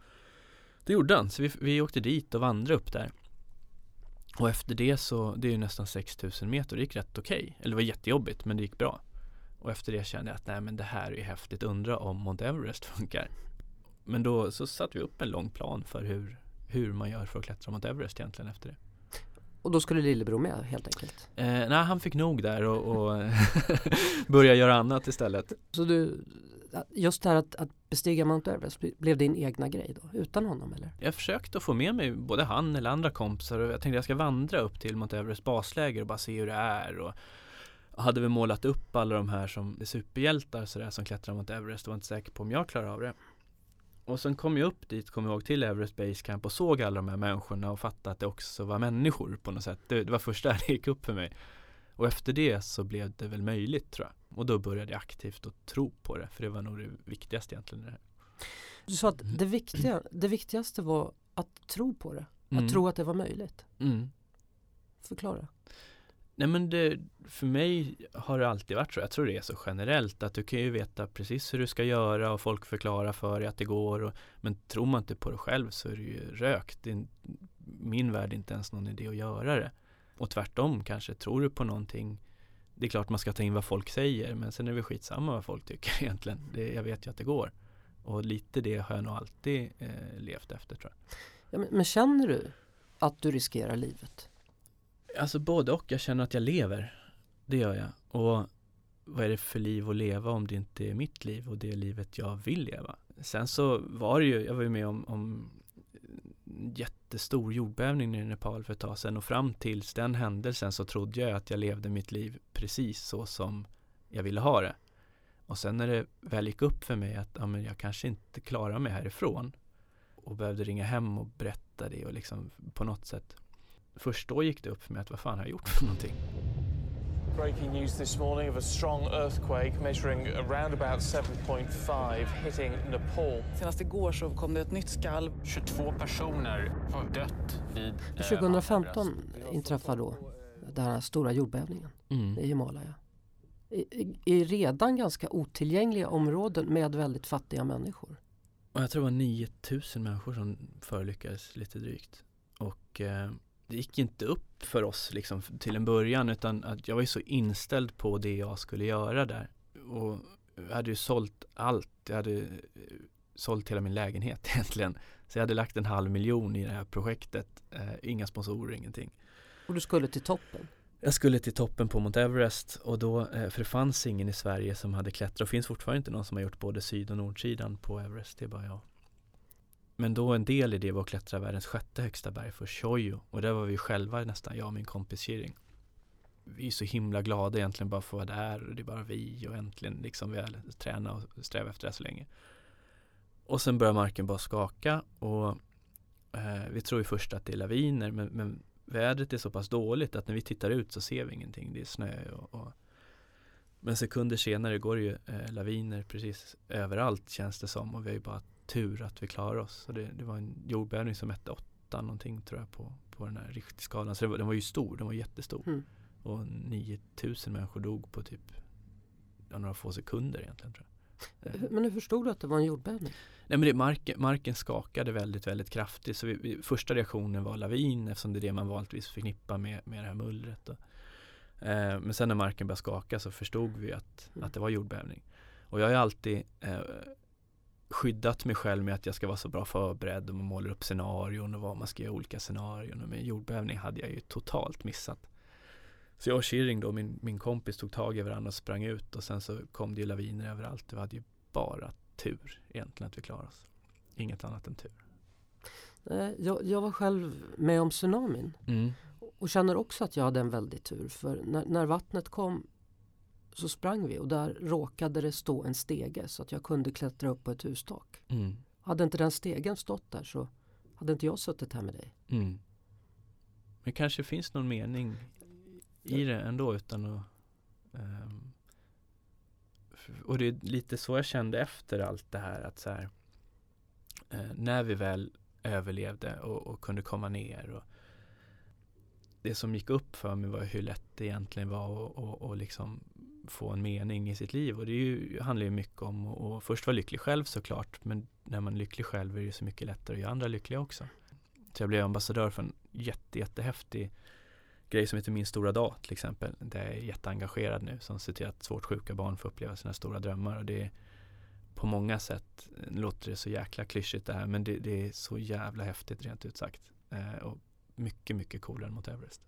det gjorde han. Så vi, vi åkte dit och vandrade upp där. Och efter det så, det är ju nästan 6000 meter, det gick rätt okej. Okay. Eller det var jättejobbigt, men det gick bra. Och efter det kände jag att nej men det här är häftigt, undra om Mount Everest funkar. Men då så satte vi upp en lång plan för hur, hur man gör för att klättra Mount Everest egentligen efter det.
Och då skulle lillebror med helt enkelt?
Eh, nej, han fick nog där och, och börja göra annat istället.
Så du, just det här att, att bestiga Mount Everest blev din egna grej då, utan honom eller?
Jag försökte att få med mig både han eller andra kompisar och jag tänkte jag ska vandra upp till Mount Everest basläger och bara se hur det är och hade vi målat upp alla de här som superhjältar sådär som klättrar mot Everest och var inte säker på om jag klarar av det. Och sen kom jag upp dit, kom jag ihåg, till Everest Base Camp och såg alla de här människorna och fattade att det också var människor på något sätt. Det, det var först där det gick upp för mig. Och efter det så blev det väl möjligt tror jag. Och då började jag aktivt att tro på det, för det var nog det viktigaste egentligen. Det här.
Du sa att det, viktiga, det viktigaste var att tro på det.
Mm.
Att tro att det var möjligt.
Mm.
Förklara.
Nej men det, för mig har det alltid varit så. Jag tror det är så generellt att du kan ju veta precis hur du ska göra och folk förklarar för dig att det går. Och, men tror man inte på det själv så är det ju rökt. Det är, min värld är inte ens någon idé att göra det. Och tvärtom kanske, tror du på någonting Det är klart man ska ta in vad folk säger men sen är det väl skitsamma vad folk tycker egentligen. Det, jag vet ju att det går. Och lite det har jag nog alltid eh, levt efter tror jag.
Ja, men, men känner du att du riskerar livet?
Alltså både och. Jag känner att jag lever. Det gör jag. Och vad är det för liv att leva om det inte är mitt liv och det livet jag vill leva? Sen så var det ju, jag var ju med om, om jättestor jordbävning i Nepal för ett tag sedan och fram tills den händelsen så trodde jag att jag levde mitt liv precis så som jag ville ha det. Och sen när det väl gick upp för mig att ja, men jag kanske inte klarar mig härifrån och behövde ringa hem och berätta det och liksom på något sätt Först då gick det upp för mig att vad fan har jag gjort för någonting?
Breaking news this morning of a strong earthquake measuring around about 7.5 hitting Nepal.
Senast igår så kom det ett nytt skalv.
22 personer har dött vid... eh,
2015
Everest.
inträffar då den här stora jordbävningen
Mm.
i Himalaya. I, i, I redan ganska otillgängliga områden med väldigt fattiga människor.
Och jag tror det var 9000 människor som förolyckades lite drygt. Och eh, det gick inte upp för oss liksom till en början utan att jag var ju så inställd på det jag skulle göra där. Och jag hade ju sålt allt. Jag hade eh, sålt hela min lägenhet egentligen. Så jag hade lagt en halv miljon i det här projektet. Eh, inga sponsorer, ingenting.
Och du skulle till toppen.
Jag skulle till toppen på Mount Everest och då, eh, för det fanns ingen i Sverige som hade klättrat och finns fortfarande inte någon som har gjort både syd och nordsidan på Everest, det är bara jag. Men då en del i det var att klättra världens sjätte högsta berg för Shoyo och där var vi själva nästan, jag och min kompis Shirin. Vi är så himla glada egentligen bara för att vara där och det är bara vi och äntligen liksom vi har tränat och strävat efter det så länge. Och sen börjar marken bara skaka och eh, vi tror ju först att det är laviner men, men vädret är så pass dåligt att när vi tittar ut så ser vi ingenting. Det är snö och, och men sekunder senare går det ju eh, laviner precis överallt känns det som och vi har ju bara tur att vi klarar oss. Så det, det var en jordbävning som mätte åtta någonting tror jag på, på den här riktskalan. Så det var, den var ju stor, den var jättestor.
Mm.
Och 9000 människor dog på typ några få sekunder egentligen tror jag.
Men hur förstod du att det var en jordbävning?
Nej men det, marken, marken skakade väldigt, väldigt kraftigt. Så vi, vi, första reaktionen var lavin eftersom det är det man vanligtvis förknippar med, med det här mullret. Eh, men sen när marken började skaka så förstod vi att,
Mm.
att det var jordbävning. Och jag har alltid eh, skyddat mig själv med att jag ska vara så bra förberedd och man målar upp scenarion och vad man ska göra i olika scenarion. Och med jordbävning hade jag ju totalt missat. Så jag och Shiring då, min, min kompis tog tag i varandra och sprang ut och sen så kom det ju laviner överallt. Vi hade ju bara tur egentligen att vi klarade oss. Inget annat än tur.
Nej, Jag, jag var själv med om tsunamin
Mm.
och känner också att jag hade en väldig tur. För när, när vattnet kom så sprang vi och där råkade det stå en stege så att jag kunde klättra upp på ett hustak.
Mm.
Hade inte den stegen stått där så hade inte jag suttit här med dig.
Mm. Men kanske finns någon mening i det ändå utan att f- och det är lite så jag kände efter allt det här att så här eh, när vi väl överlevde och, och kunde komma ner och det som gick upp för mig var hur lätt det egentligen var att och, och liksom få en mening i sitt liv och det ju, handlar ju mycket om att och först vara lycklig själv såklart men när man är lycklig själv är det ju så mycket lättare att göra andra lyckliga också. Så jag blev ambassadör för en jätte, jättehäftig grej som heter Min stora dag till exempel. Där jag är jätteengagerad nu som ser till att svårt sjuka barn får uppleva sina stora drömmar. Och det är på många sätt, nu låter det så jäkla klyschigt det här, men det, det är så jävla häftigt rent ut sagt. Eh, och mycket, mycket coolare än mot Everest.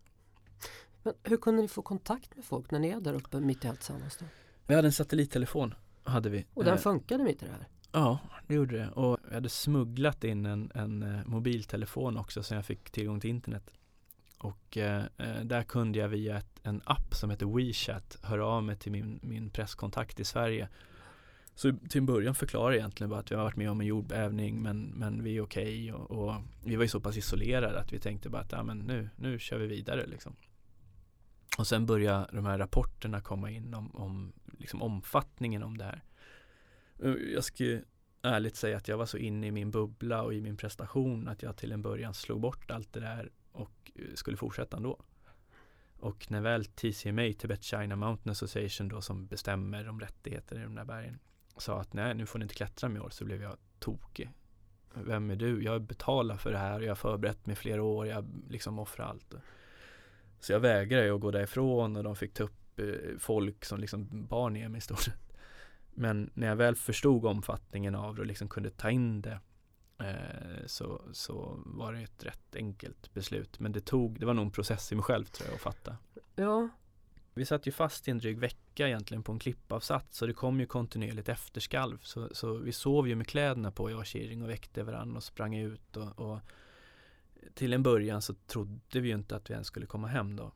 Men hur kunde ni få kontakt med folk när ni är där uppe mitt i allt tillsammans? Då?
Vi hade en satellittelefon, hade vi.
Och den
Eh,
funkade mitt i det här?
Ja, det gjorde det. Och jag hade smugglat in en, en eh, mobiltelefon också så jag fick tillgång till internet. Och eh, eh, där kunde jag via ett, en app som heter WeChat höra av mig till min, min presskontakt i Sverige. Så till en början förklarar jag egentligen bara att vi har varit med om en jordbävning men, men vi är okej och, och, vi var ju så pass isolerade att vi tänkte bara att ja, men nu, nu kör vi vidare liksom. Och sen börjar de här rapporterna komma in om, om liksom omfattningen om det här. Jag ska ärligt säga att jag var så inne i min bubbla och i min prestation att jag till en början slog bort allt det där och eh, skulle fortsätta ändå. Och när väl TCMA, Tibet China Mountain Association då som bestämmer om rättigheter i de där bergen sa att nej nu får ni inte klättra med år så blev jag tokig. Vem är du? Jag betalar för det här och jag har förberett mig flera år. Jag liksom offrar allt. Så jag vägrade att gå därifrån och de fick ta upp eh, folk som liksom bar ner mig i stort sett. Men när jag väl förstod omfattningen av det och liksom kunde ta in det eh, så, så var det ett rätt enkelt beslut. Men det tog, det var nog en process i mig själv tror jag att fatta.
Ja.
Vi satt ju fast i en dryg vecka egentligen på en klippavsats så det kom ju kontinuerligt efterskalv. Så, så vi sov ju med kläderna på jag och Kiring och väckte varandra och sprang ut och, och till en början så trodde vi ju inte att vi ens skulle komma hem då.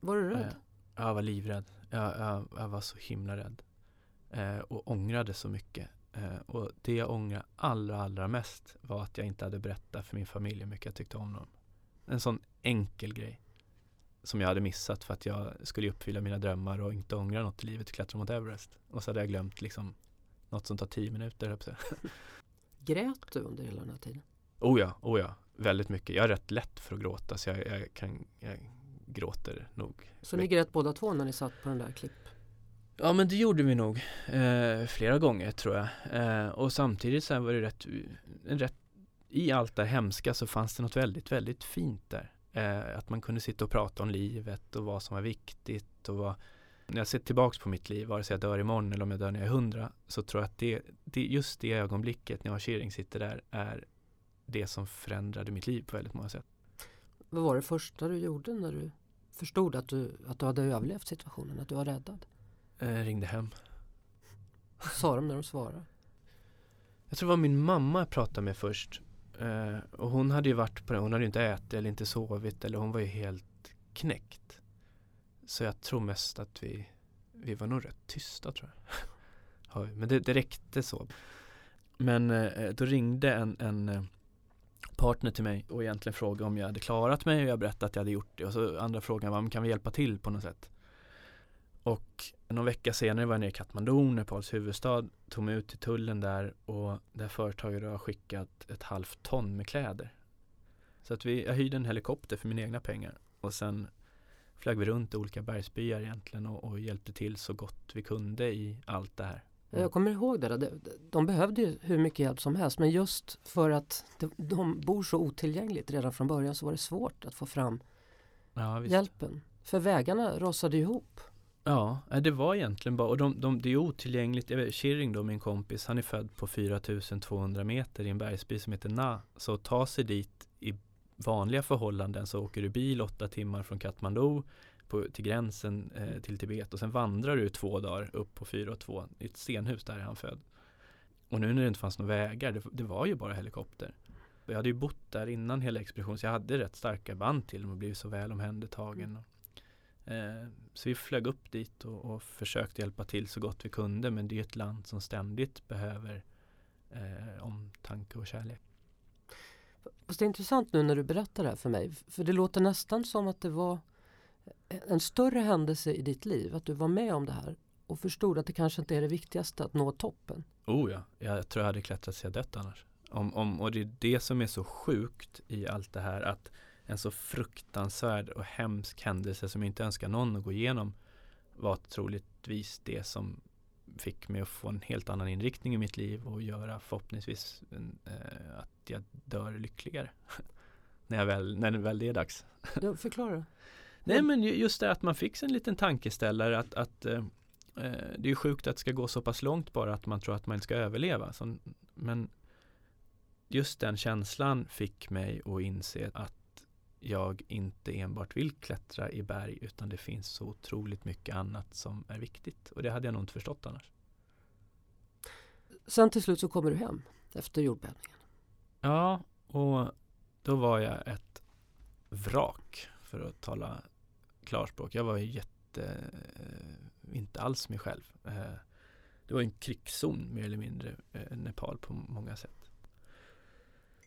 Var du rädd?
Eh, jag var livrädd. Jag, jag, jag var så himla rädd. Eh, och ångrade så mycket. Eh, och det jag ångrar allra, allra mest var att jag inte hade berättat för min familj hur mycket jag tyckte om dem. En sån enkel grej som jag hade missat för att jag skulle uppfylla mina drömmar och inte ångra något i livet, klättra mot Everest. Och så hade jag glömt liksom något som tar tio minuter.
Grät du under hela den här tiden?
Oh ja, oh ja, väldigt mycket. Jag är rätt lätt för att gråta så jag, jag kan, jag gråter nog.
Så ni grät båda två när ni satt på den där klipp?
Ja men det gjorde vi nog eh, flera gånger tror jag. Eh, och samtidigt så var det rätt, en rätt, i allt det hemska så fanns det något väldigt, väldigt fint där. Eh, att man kunde sitta och prata om livet och vad som var viktigt och vad, när jag ser tillbaks på mitt liv, vare sig jag dör imorgon eller om jag dör när jag är hundra, så tror jag att det, det just det ögonblicket när jag och Kiring sitter där är det som förändrade mitt liv på väldigt många sätt.
Vad var det första du gjorde när du förstod att du, att du hade överlevt situationen, att du var räddad?
Eh, ringde hem.
Vad sa de när de svarade?
Jag tror det var min mamma jag pratade med först. Eh, och hon hade ju varit på det, hon hade ju inte ätit eller inte sovit eller hon var ju helt knäckt. Så jag tror mest att vi, vi var nog rätt tysta tror jag. Men det, det räckte så. Men eh, då ringde en, en partner till mig och egentligen frågade om jag hade klarat mig och jag berättade att jag hade gjort det. Och så andra frågan var, kan vi hjälpa till på något sätt? Och någon vecka senare var jag nere i Katmandu, Nepals huvudstad, tog mig ut till tullen där och det företaget har skickat ett halvt ton med kläder. Så att vi, jag hyrde en helikopter för mina egna pengar och sen flög vi runt i olika bergsbyar egentligen och, och hjälpte till så gott vi kunde i allt det här.
Jag kommer ihåg det, de behövde ju hur mycket hjälp som helst men just för att de bor så otillgängligt redan från början så var det svårt att få fram ja, hjälpen. För vägarna rasade ihop.
Ja, det var egentligen bara, och de, de, det är otillgängligt. Shiring då, min kompis, han är född på 4200 meter i en bergsby som heter Na. Så ta sig dit i vanliga förhållanden så åker du bil åtta timmar från Katmandu på, till gränsen eh, till Tibet och sen vandrar du två dagar upp på 402 i ett stenhus där är han född. Och nu när det inte fanns några vägar, det, det var ju bara helikopter. Jag hade ju bott där innan hela expeditionen så jag hade rätt starka band till dem och blivit så väl omhändertagen. Mm. Eh, så vi flög upp dit och, och, försökte hjälpa till så gott vi kunde men det är ett land som ständigt behöver eh, omtanke och kärlek.
Fast det är intressant nu när du berättar det här för mig för det låter nästan som att det var en större händelse i ditt liv, att du var med om det här och förstod att det kanske inte är det viktigaste att nå toppen.
Oh ja, jag tror jag hade klättrat så jag dött annars. Om, om, och det är det som är så sjukt i allt det här att en så fruktansvärd och hemsk händelse som jag inte önskar någon att gå igenom var troligtvis det som fick mig att få en helt annan inriktning i mitt liv och göra förhoppningsvis eh, att jag dör lyckligare. när, jag väl, när det väl är dags.
Ja, förklara.
Nej men just det att man fick en liten tankeställare att, att eh, eh, det är sjukt att det ska gå så pass långt bara att man tror att man ska överleva. Så, men just den känslan fick mig att inse att jag inte enbart vill klättra i berg utan det finns så otroligt mycket annat som är viktigt. Och det hade jag nog inte förstått annars.
Sen till slut så kommer du hem efter jordbävningen.
Ja, och då var jag ett vrak för att tala klarspråk. Jag var jätte, eh, inte alls mig själv. Eh, det var en krigszon mer eller mindre, eh, Nepal på många sätt.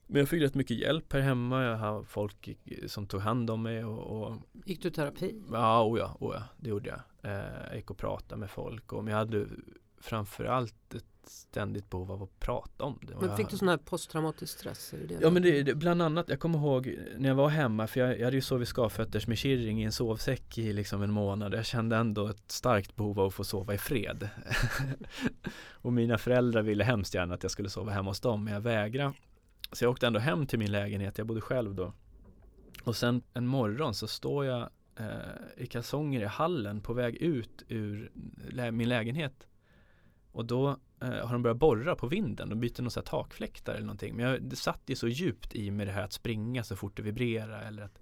Men jag fick rätt mycket hjälp här hemma. Jag har folk som tog hand om mig och, och
Gick du terapi?
Ja, oh ja, oh ja, det gjorde jag. Jag gick och pratade med folk och men jag hade framförallt ett ständigt behov av att prata om det.
Men
jag-
fick du sån här posttraumatisk stress? Det det?
Ja men det, det, bland annat, jag kommer ihåg när jag var hemma för jag, jag hade ju sovit skavfötters med kirring i en sovsäck i liksom en månad. Jag kände ändå ett starkt behov av att få sova i fred. och mina föräldrar ville hemskt gärna att jag skulle sova hemma hos dem men jag vägrade. Så jag åkte ändå hem till min lägenhet, jag bodde själv då. Och sen en morgon så står jag eh, i kalsonger i hallen på väg ut ur lä- min lägenhet. Och då Eh, har de börjat borra på vinden. De byter någon så här takfläktar eller någonting. Men jag, det satt ju så djupt i med det här att springa så fort det vibrerar. Eller att,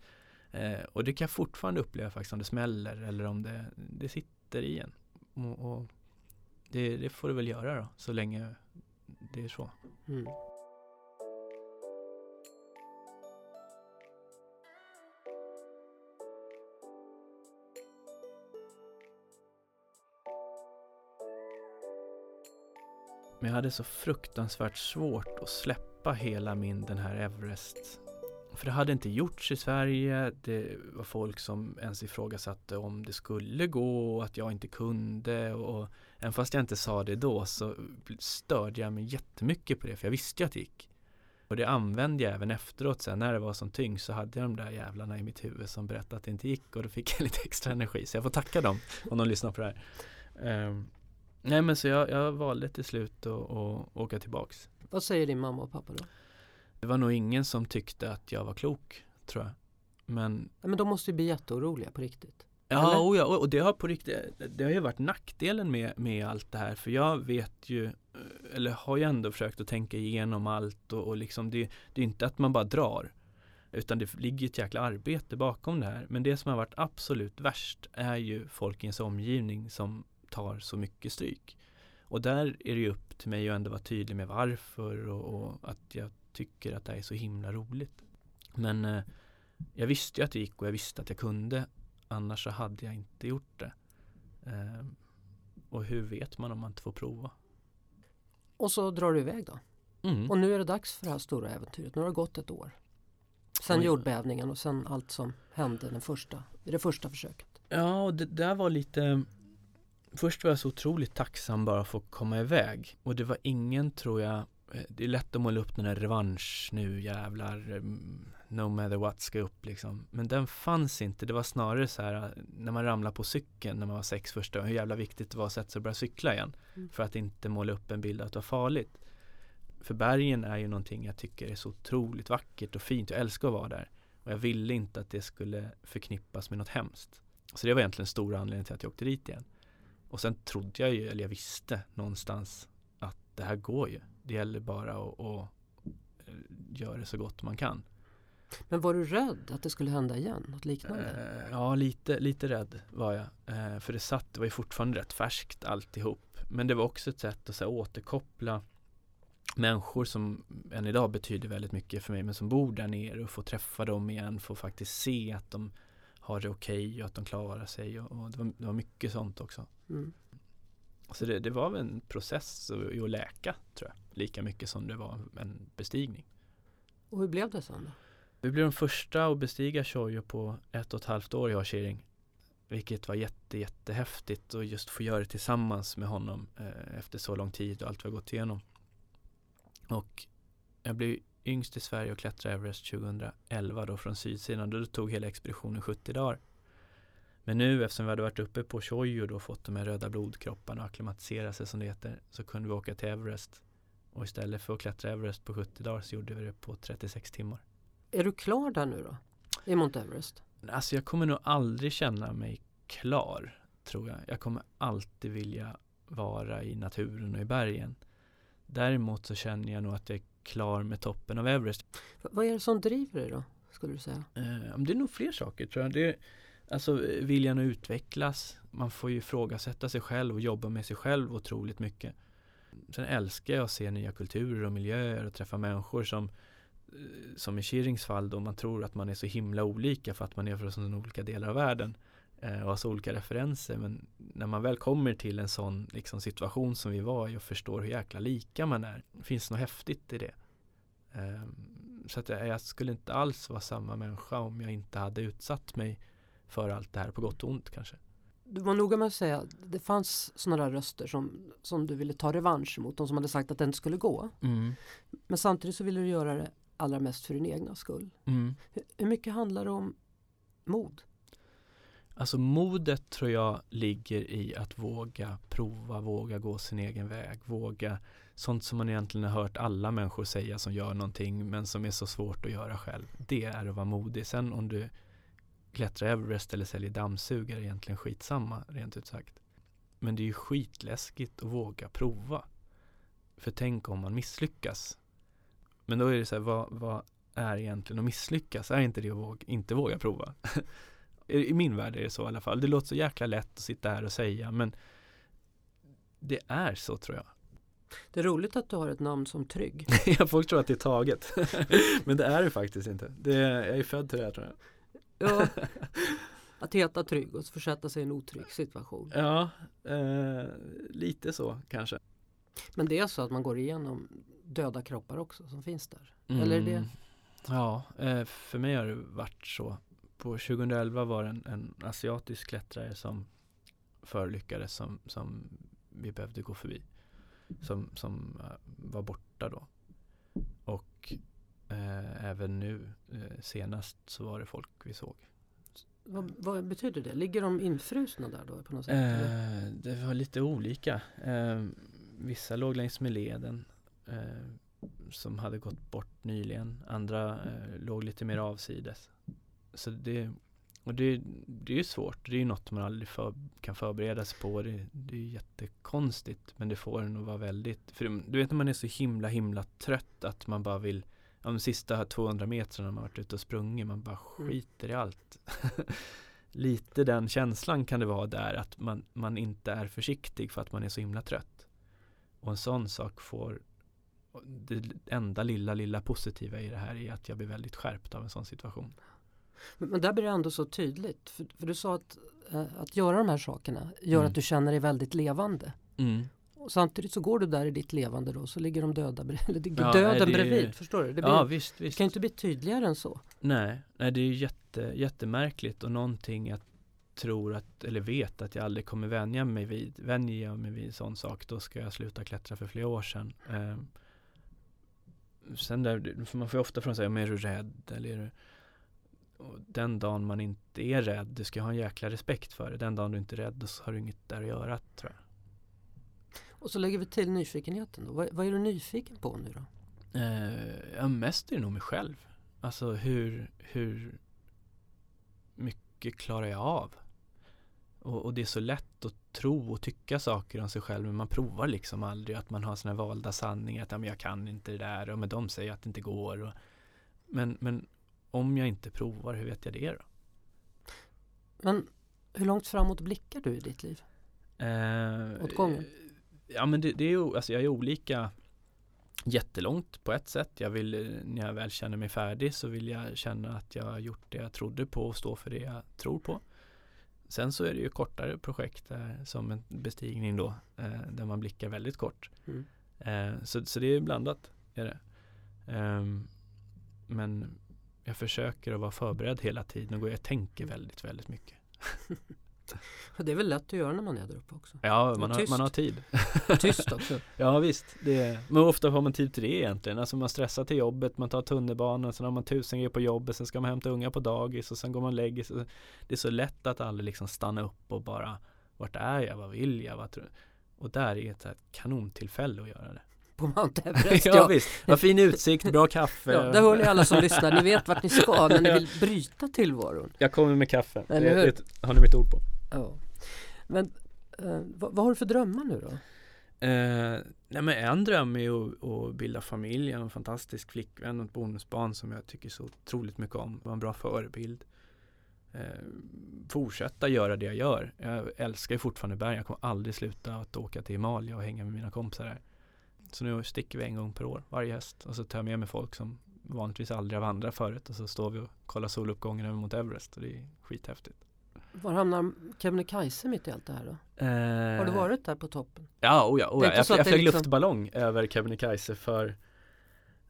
eh, och det kan jag fortfarande uppleva faktiskt om det smäller eller om det, det sitter i en. Och, och det, det får det väl göra då, så länge det är så.
Mm.
Men jag hade så fruktansvärt svårt att släppa hela min den här Everest. För det hade inte gjorts i Sverige. Det var folk som ens ifrågasatte om det skulle gå och att jag inte kunde. Och även fast jag inte sa det då så störde jag mig jättemycket på det. För jag visste ju att det gick. Och det använde jag även efteråt. Sen när det var som tyngst så hade jag de där jävlarna i mitt huvud som berättade att det inte gick. Och då fick jag lite extra energi. Så jag får tacka dem om de lyssnar på det här. Um, nej men så jag, jag valde till slut att att åka tillbaks.
Vad säger din mamma och pappa då?
Det var nog ingen som tyckte att jag var klok, tror jag. Men
men de måste ju bli jätteoroliga på riktigt.
Ja, och, ja, och det har på riktigt, det har ju varit nackdelen med, med allt det här för jag vet ju, eh, eller har ju ändå försökt att tänka igenom allt och, och liksom det, det är inte att man bara drar utan det ligger ett jäkla arbete bakom det här. Men det som har varit absolut värst är ju folk i ens omgivning som tar så mycket stryk. Och där är det ju upp till mig att ändå vara tydlig med varför och, och att jag tycker att det är så himla roligt. Men eh, jag visste ju att det gick och jag visste att jag kunde Annars så hade jag inte gjort det. Ehm, och hur vet man om man inte får prova?
Och så drar du iväg då.
Mm.
Och nu är det dags för det här stora äventyret. Nu har det gått ett år. Sen
Oj.
jordbävningen och sen allt som hände den första, i det första försöket.
Ja, och det där var lite Först var jag så otroligt tacksam bara för att komma iväg. Och det var ingen tror jag eh, Det är lätt att måla upp den här revansch nu jävlar mm, No matter what ska upp liksom. Men den fanns inte. Det var snarare så här eh, När man ramlade på cykeln när man var sex första Hur jävla viktigt det var att sätta sig och börja cykla igen.
Mm.
För att inte måla upp en bild att det var farligt. För bergen är ju någonting jag tycker är så otroligt vackert och fint. Jag älskar att vara där. Och jag ville inte att det skulle förknippas med något hemskt. Så det var egentligen stora anledningen till att jag åkte dit igen Och sen trodde jag ju, eller jag visste någonstans att det här går ju Det gäller bara att, att eh, göra det så gott man kan
Men var du rädd att det skulle hända igen? Något liknande?
Eh, Ja, lite, lite rädd var jag. Eh, För det satt, det var ju fortfarande rätt färskt alltihop. Men det var också ett sätt att så här, återkoppla människor som än idag betyder väldigt mycket för mig, men som bor där nere och få träffa dem igen, få faktiskt se att de har det okej och att de klarar sig och, och det, var, det var mycket sånt också.
Mm.
Så det, det var väl en process att, att läka, tror jag, lika mycket som det var en bestigning.
Och hur blev det sen då?
Vi blev de första att bestiga Shoyo på ett och ett halvt år jag och. Vilket var jätte, jättehäftigt och just få göra det tillsammans med honom eh, efter så lång tid och allt vi har gått igenom. Och jag blev yngst i Sverige och klättrade Everest 2011 då från sydsidan. Då tog hela expeditionen 70 dagar. Men nu eftersom vi hade varit uppe på Shoyo och fått de här röda blodkropparna och acklimatisera sig som det heter så kunde vi åka till Everest. Och istället för att klättra Everest på 70 dagar så gjorde vi det på 36 timmar.
Är du klar där nu då? I Mount Everest?
Alltså jag kommer nog aldrig känna mig klar, tror jag. Jag kommer alltid vilja vara i naturen och i bergen. Däremot så känner jag nog att jag klar med toppen av Everest.
Vad är det som driver dig då? Skulle du säga?
Eh, det är nog fler saker tror jag. Det är, alltså viljan att utvecklas. Man får ju ifrågasätta sig själv och jobba med sig själv otroligt mycket. Sen älskar jag att se nya kulturer och miljöer och träffa människor som eh, som i Shirings fall då man tror att man är så himla olika för att man är från så olika delar av världen. Eh, och har så olika referenser men när man väl kommer till en sån liksom, situation som vi var i och förstår hur jäkla lika man är finns något häftigt i det. Eh, så att jag, jag, skulle inte alls vara samma människa om jag inte hade utsatt mig för allt det här på gott och ont kanske.
Du var noga med att säga att det fanns sådana där röster som, som du ville ta revansch mot, de som hade sagt att det inte skulle gå.
Mm.
Men samtidigt så ville du göra det allra mest för din egna skull.
Mm.
Hur, hur mycket handlar det om mod?
Alltså modet tror jag ligger i att våga prova, våga gå sin egen väg, våga sånt som man egentligen har hört alla människor säga som gör någonting men som är så svårt att göra själv. Det är att vara modig. Sen om du klättrar Everest eller säljer dammsugare är egentligen skitsamma rent ut sagt. Men det är ju skitläskigt att våga prova. För tänk om man misslyckas. Men då är det så här, vad, vad är egentligen att misslyckas? Är inte det att våga, inte våga prova? I min värld är det så i alla fall. Det låter så jäkla lätt att sitta här och säga men det är så tror jag.
Det är roligt att du har ett namn som Trygg.
folk tror att det är taget. men det är det faktiskt inte. Det är, jag är född till det här tror jag.
Ja, att heta trygg och försätta sig i en otrygg situation.
Ja, eh, lite så kanske.
Men det är så att man går igenom döda kroppar också som finns där?
Mm.
Eller är det?
Ja, eh, för mig har det varit så. På 2011 var det en, en asiatisk klättrare som förolyckades som, som vi behövde gå förbi. Som, som uh, var borta då. Och uh, även nu uh, senast så var det folk vi såg.
Vad, vad, betyder det? Ligger de infrusna där då på något sätt?
det var lite olika. vissa låg längs med leden som hade gått bort nyligen. Andra låg lite mer avsides. Så det, och det, det är ju svårt. Det är ju något man aldrig för, kan förbereda sig på. Det, det är jättekonstigt. Men det får en att vara väldigt... För du vet när man är så himla himla trött att man bara vill de sista 200 metrarna man varit ute och sprungit, man bara
Mm.
skiter i allt. Lite den känslan kan det vara där att man, man inte är försiktig för att man är så himla trött. Och en sån sak får det enda lilla, lilla positiva i det här är att jag blir väldigt skärpt av en sån situation.
Men, men där blir det ändå så tydligt. För, för du sa att, äh, att göra de här sakerna gör
Mm.
att du känner dig väldigt levande.
Mm.
Och samtidigt så går du där i ditt levande då så ligger de döda eller ligger
Ja,
döden
nej, det
bredvid. Förstår du? Det, blir,
Ja visst,
det
visst.
kan inte bli tydligare än så.
Nej, nej det är jätte, jättemärkligt och någonting jag tror att, eller vet att jag aldrig kommer vänja mig vid. Vänjer jag mig vid en sån sak då ska jag sluta klättra för flera år sedan. Ehm, sen där, man får ju ofta från men är du rädd? Eller är du... Och den dagen man inte är rädd, du ska ha en jäkla respekt för det. Den dagen du inte är rädd, då har du inget där att göra tror jag.
Och så lägger vi till nyfikenheten. Då. Vad, vad är du nyfiken på nu då?
Eh, ja, mest är det nog mig själv. Alltså hur, hur mycket klarar jag av? Och, och det är så lätt att tro och tycka saker om sig själv men man provar liksom aldrig att man har här valda sanningar att ja, men jag kan inte det där och men de säger att det inte går. Och, men, men om jag inte provar, hur vet jag det då?
Men hur långt framåt blickar du i ditt liv?
Eh,
Åt gången?
Ja men det, det är ju, alltså jag är olika jättelångt på ett sätt. Jag vill, eh, när jag väl känner mig färdig så vill jag känna att jag har gjort det jag trodde på och stå för det jag tror på. Sen så är det ju kortare projekt där, som en bestigning då, eh, där man blickar väldigt kort.
Mm.
Eh, så, så det är blandat, är det. Ehm, men jag försöker att vara förberedd hela tiden och jag tänker väldigt, väldigt mycket.
Och Det är väl lätt att göra när man är där uppe också.
Ja, man har, man har tid.
Tyst också.
Ja visst, det, men ofta har man tid till det egentligen. Alltså man stressar till jobbet, man tar tunnelbanan, sen har man tusen grejer på jobbet, sen ska man hämta unga på dagis och sen går man och lägger sig. Det är så lätt att aldrig liksom stanna upp och bara Vart är jag? Vad vill jag? Vad tror Och där är ett kanontillfälle att göra det.
På Mount Everest.
ja, visst, vad fin utsikt, bra kaffe.
Ja, där hör ni alla som lyssnar. Ni vet vart ni ska när ni vill bryta tillvaron.
Jag kommer med kaffe. Det, det har ni mitt ord på.
Ja. Men eh, vad, vad har du för drömmar nu då?
Eh, nej men en dröm är ju att, att bilda familj, en fantastisk flickvän och ett bonusbarn som jag tycker så otroligt mycket om. Var en bra förebild. Eh, fortsätta göra det jag gör. Jag älskar ju fortfarande berg. Jag kommer aldrig sluta att åka till Himalaya och hänga med mina kompisar där. Så nu sticker vi en gång per år, varje höst. Och så tar jag med mig folk som vanligtvis aldrig har vandrat förut. Och så står vi och kollar soluppgången över mot Everest. Och det är skithäftigt.
Var hamnar Kebnekaise mitt i allt det här då?
Eh,
Har du varit där på toppen?
Ja, oh ja, oh ja. Jag, jag
det
flög
liksom-
luftballong över Kebnekaise för,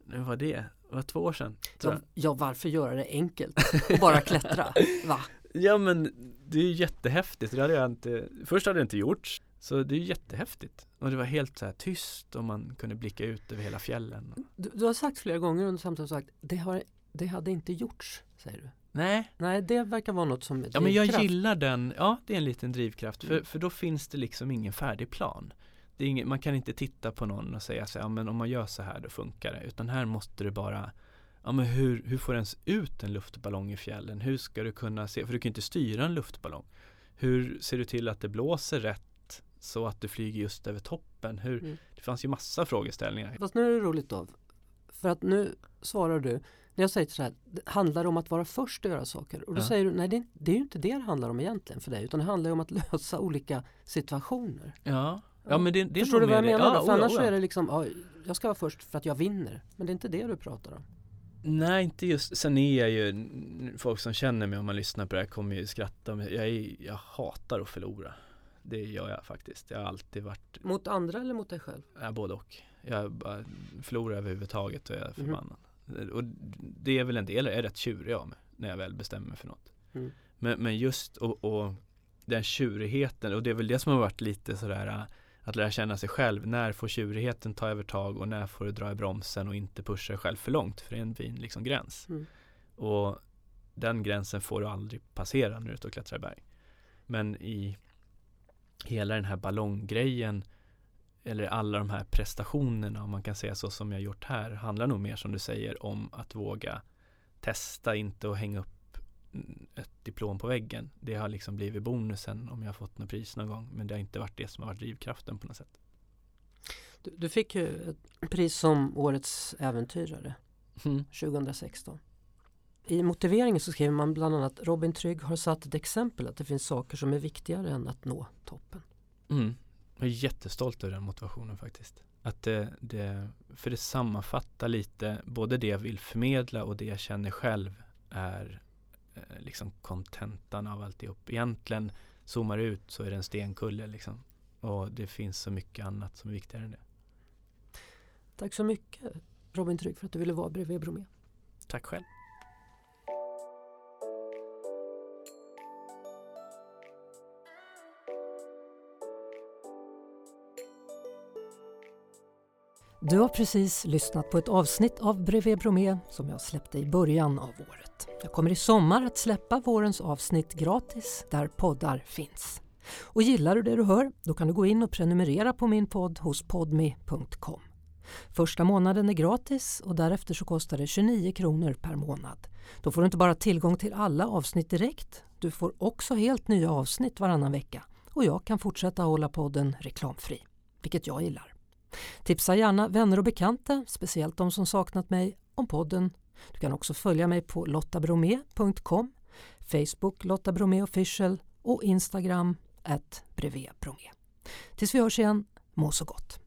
nu var det, det var två år sedan.
Ja,
jag.
ja, varför göra det enkelt och bara klättra? Va?
Ja men det är jättehäftigt, det hade jag inte, först hade det inte gjorts. Så det är jättehäftigt. Och det var helt så tyst och man kunde blicka ut över hela fjällen.
Du, du har sagt flera gånger under samtalet sagt det, har, det hade inte gjorts, säger du.
Nej,
Nej, det verkar vara något som är
ja men jag
drivkraft.
gillar den, ja det är en liten drivkraft. För,
Mm.
för då finns det liksom ingen färdig plan. Det är ingen, man kan inte titta på någon och säga så ja men om man gör så här då funkar det. Utan här måste du bara Ja men hur, hur får du ens ut en luftballong i fjällen? Hur ska du kunna se, för du kan inte styra en luftballong. Hur ser du till att det blåser rätt så att du flyger just över toppen? Hur,
Mm.
Det fanns ju massa frågeställningar.
Fast nu är det roligt då. För att nu svarar du, när jag säger så här, det handlar om att vara först och göra saker. Och då
Ja.
säger du, nej det, det är ju inte det det handlar om egentligen för dig. Utan det handlar ju om att lösa olika situationer.
Ja, ja men det, det
Förstår du vad jag
det.
menar?
Ja,
för annars
oja.
är det liksom, ja, jag ska vara först för att jag vinner. Men det är inte det du pratar om.
Nej, inte just, sen är jag ju, folk som känner mig om man lyssnar på det här kommer ju skratta, men jag, är, jag hatar att förlora. Det gör jag faktiskt. Jag har alltid varit,
Mot andra eller mot dig själv?
ja, både och. Jag bara förlorar överhuvudtaget och jag är
Mhm.
förbannad. Och det är väl en del, jag är rätt tjurig av mig när jag väl bestämmer mig för något.
Mm.
Men, men just och, och den tjurigheten, och det är väl det som har varit lite sådär äh, att lära känna sig själv. När får tjurigheten ta över tag och när får du dra i bromsen och inte pusha dig själv för långt? För det är en fin liksom, gräns.
Mm.
Och den gränsen får du aldrig passera när du är ute och klättrar i berg. Men i hela den här ballonggrejen eller alla de här prestationerna om man kan säga så som jag gjort här handlar nog mer som du säger om att våga testa, inte att hänga upp mm, ett diplom på väggen. Det har liksom blivit bonusen om jag har fått något pris någon gång men det har inte varit det som har varit drivkraften på något sätt.
Du, du fick ju ett pris som Årets äventyrare
Mm.
2016. I motiveringen så skriver man bland annat Robin Trygg har satt ett exempel att det finns saker som är viktigare än att nå toppen.
Mm. Jag är jättestolt över den motivationen faktiskt. Att det, det, för det sammanfattar lite både det jag vill förmedla och det jag känner själv är eh, liksom kontentan av alltihop. Egentligen zoomar ut så är det en stenkulle liksom. Och det finns så mycket annat som är viktigare än det.
Tack så mycket Robin Trygg för att du ville vara bredvid Bromé.
Tack själv.
Du har precis lyssnat på ett avsnitt av Bredvid Bromé som jag släppte i början av året. Jag kommer i sommar att släppa vårens avsnitt gratis där poddar finns. Och gillar du det du hör, då kan du gå in och prenumerera på min podd hos podmi.com. Första månaden är gratis och därefter så kostar det 29 kronor per månad. Då får du inte bara tillgång till alla avsnitt direkt, du får också helt nya avsnitt varannan vecka och jag kan fortsätta hålla podden reklamfri, vilket jag gillar. Tipsa gärna vänner och bekanta, speciellt de som saknat mig, om podden. Du kan också följa mig på lottabromé.com, Facebook Lotta Bromé Official och Instagram at. Tills vi hörs igen, må så gott!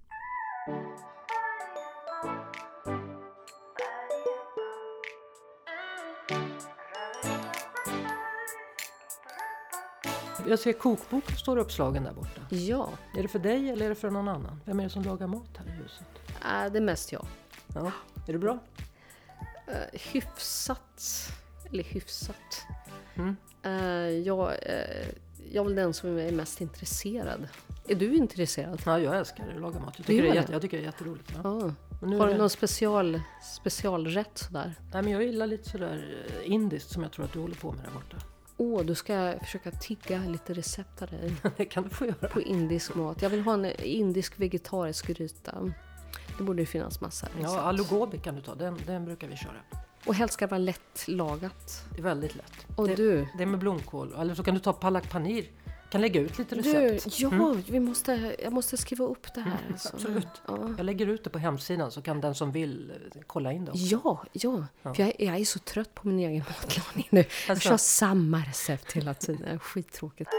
Jag ser kokboken står uppslagen där borta.
Ja,
Är det för dig eller är det för någon annan? Vem är det som lagar mat här i huset?
äh, det är mest jag.
Ja. Är det bra?
Uh, hyfsat. Eller hyfsat.
Mm.
Eh, jag, eh, jag är väl den som är mest intresserad. Är du intresserad?
Ja, jag älskar att laga mat. Jag tycker, det är, jätte,
det?
jag tycker det är jätteroligt. Ja. Nu
Har du någon special, specialrätt sådär?
Nej, men jag gillar lite sådär indiskt som jag tror att du håller på med där borta.
Åh, du ska försöka tigga lite recept av dig
Det kan du få göra.
på indisk mat. Jag vill ha en indisk vegetarisk gryta. Det borde ju finnas massa.
Ja, alu gobi kan du ta. Den, den brukar vi köra.
Och helst ska det vara lätt lagat.
Det är väldigt lätt.
Och
det,
du,
det är med blomkål. Eller så kan du ta palak panir. Kan lägga ut lite
du
recept.
ja,
Mm.
vi måste, jag måste skriva upp det här.
Mm,
alltså.
absolut.
Ja.
Jag lägger ut det på hemsidan så kan den som vill eh, kolla in det också.
Ja, ja.
Ja.
För jag, jag är så trött på min egen matlagning nu. Jag
Alltså-
kör samma recept hela tiden. Skittråkigt.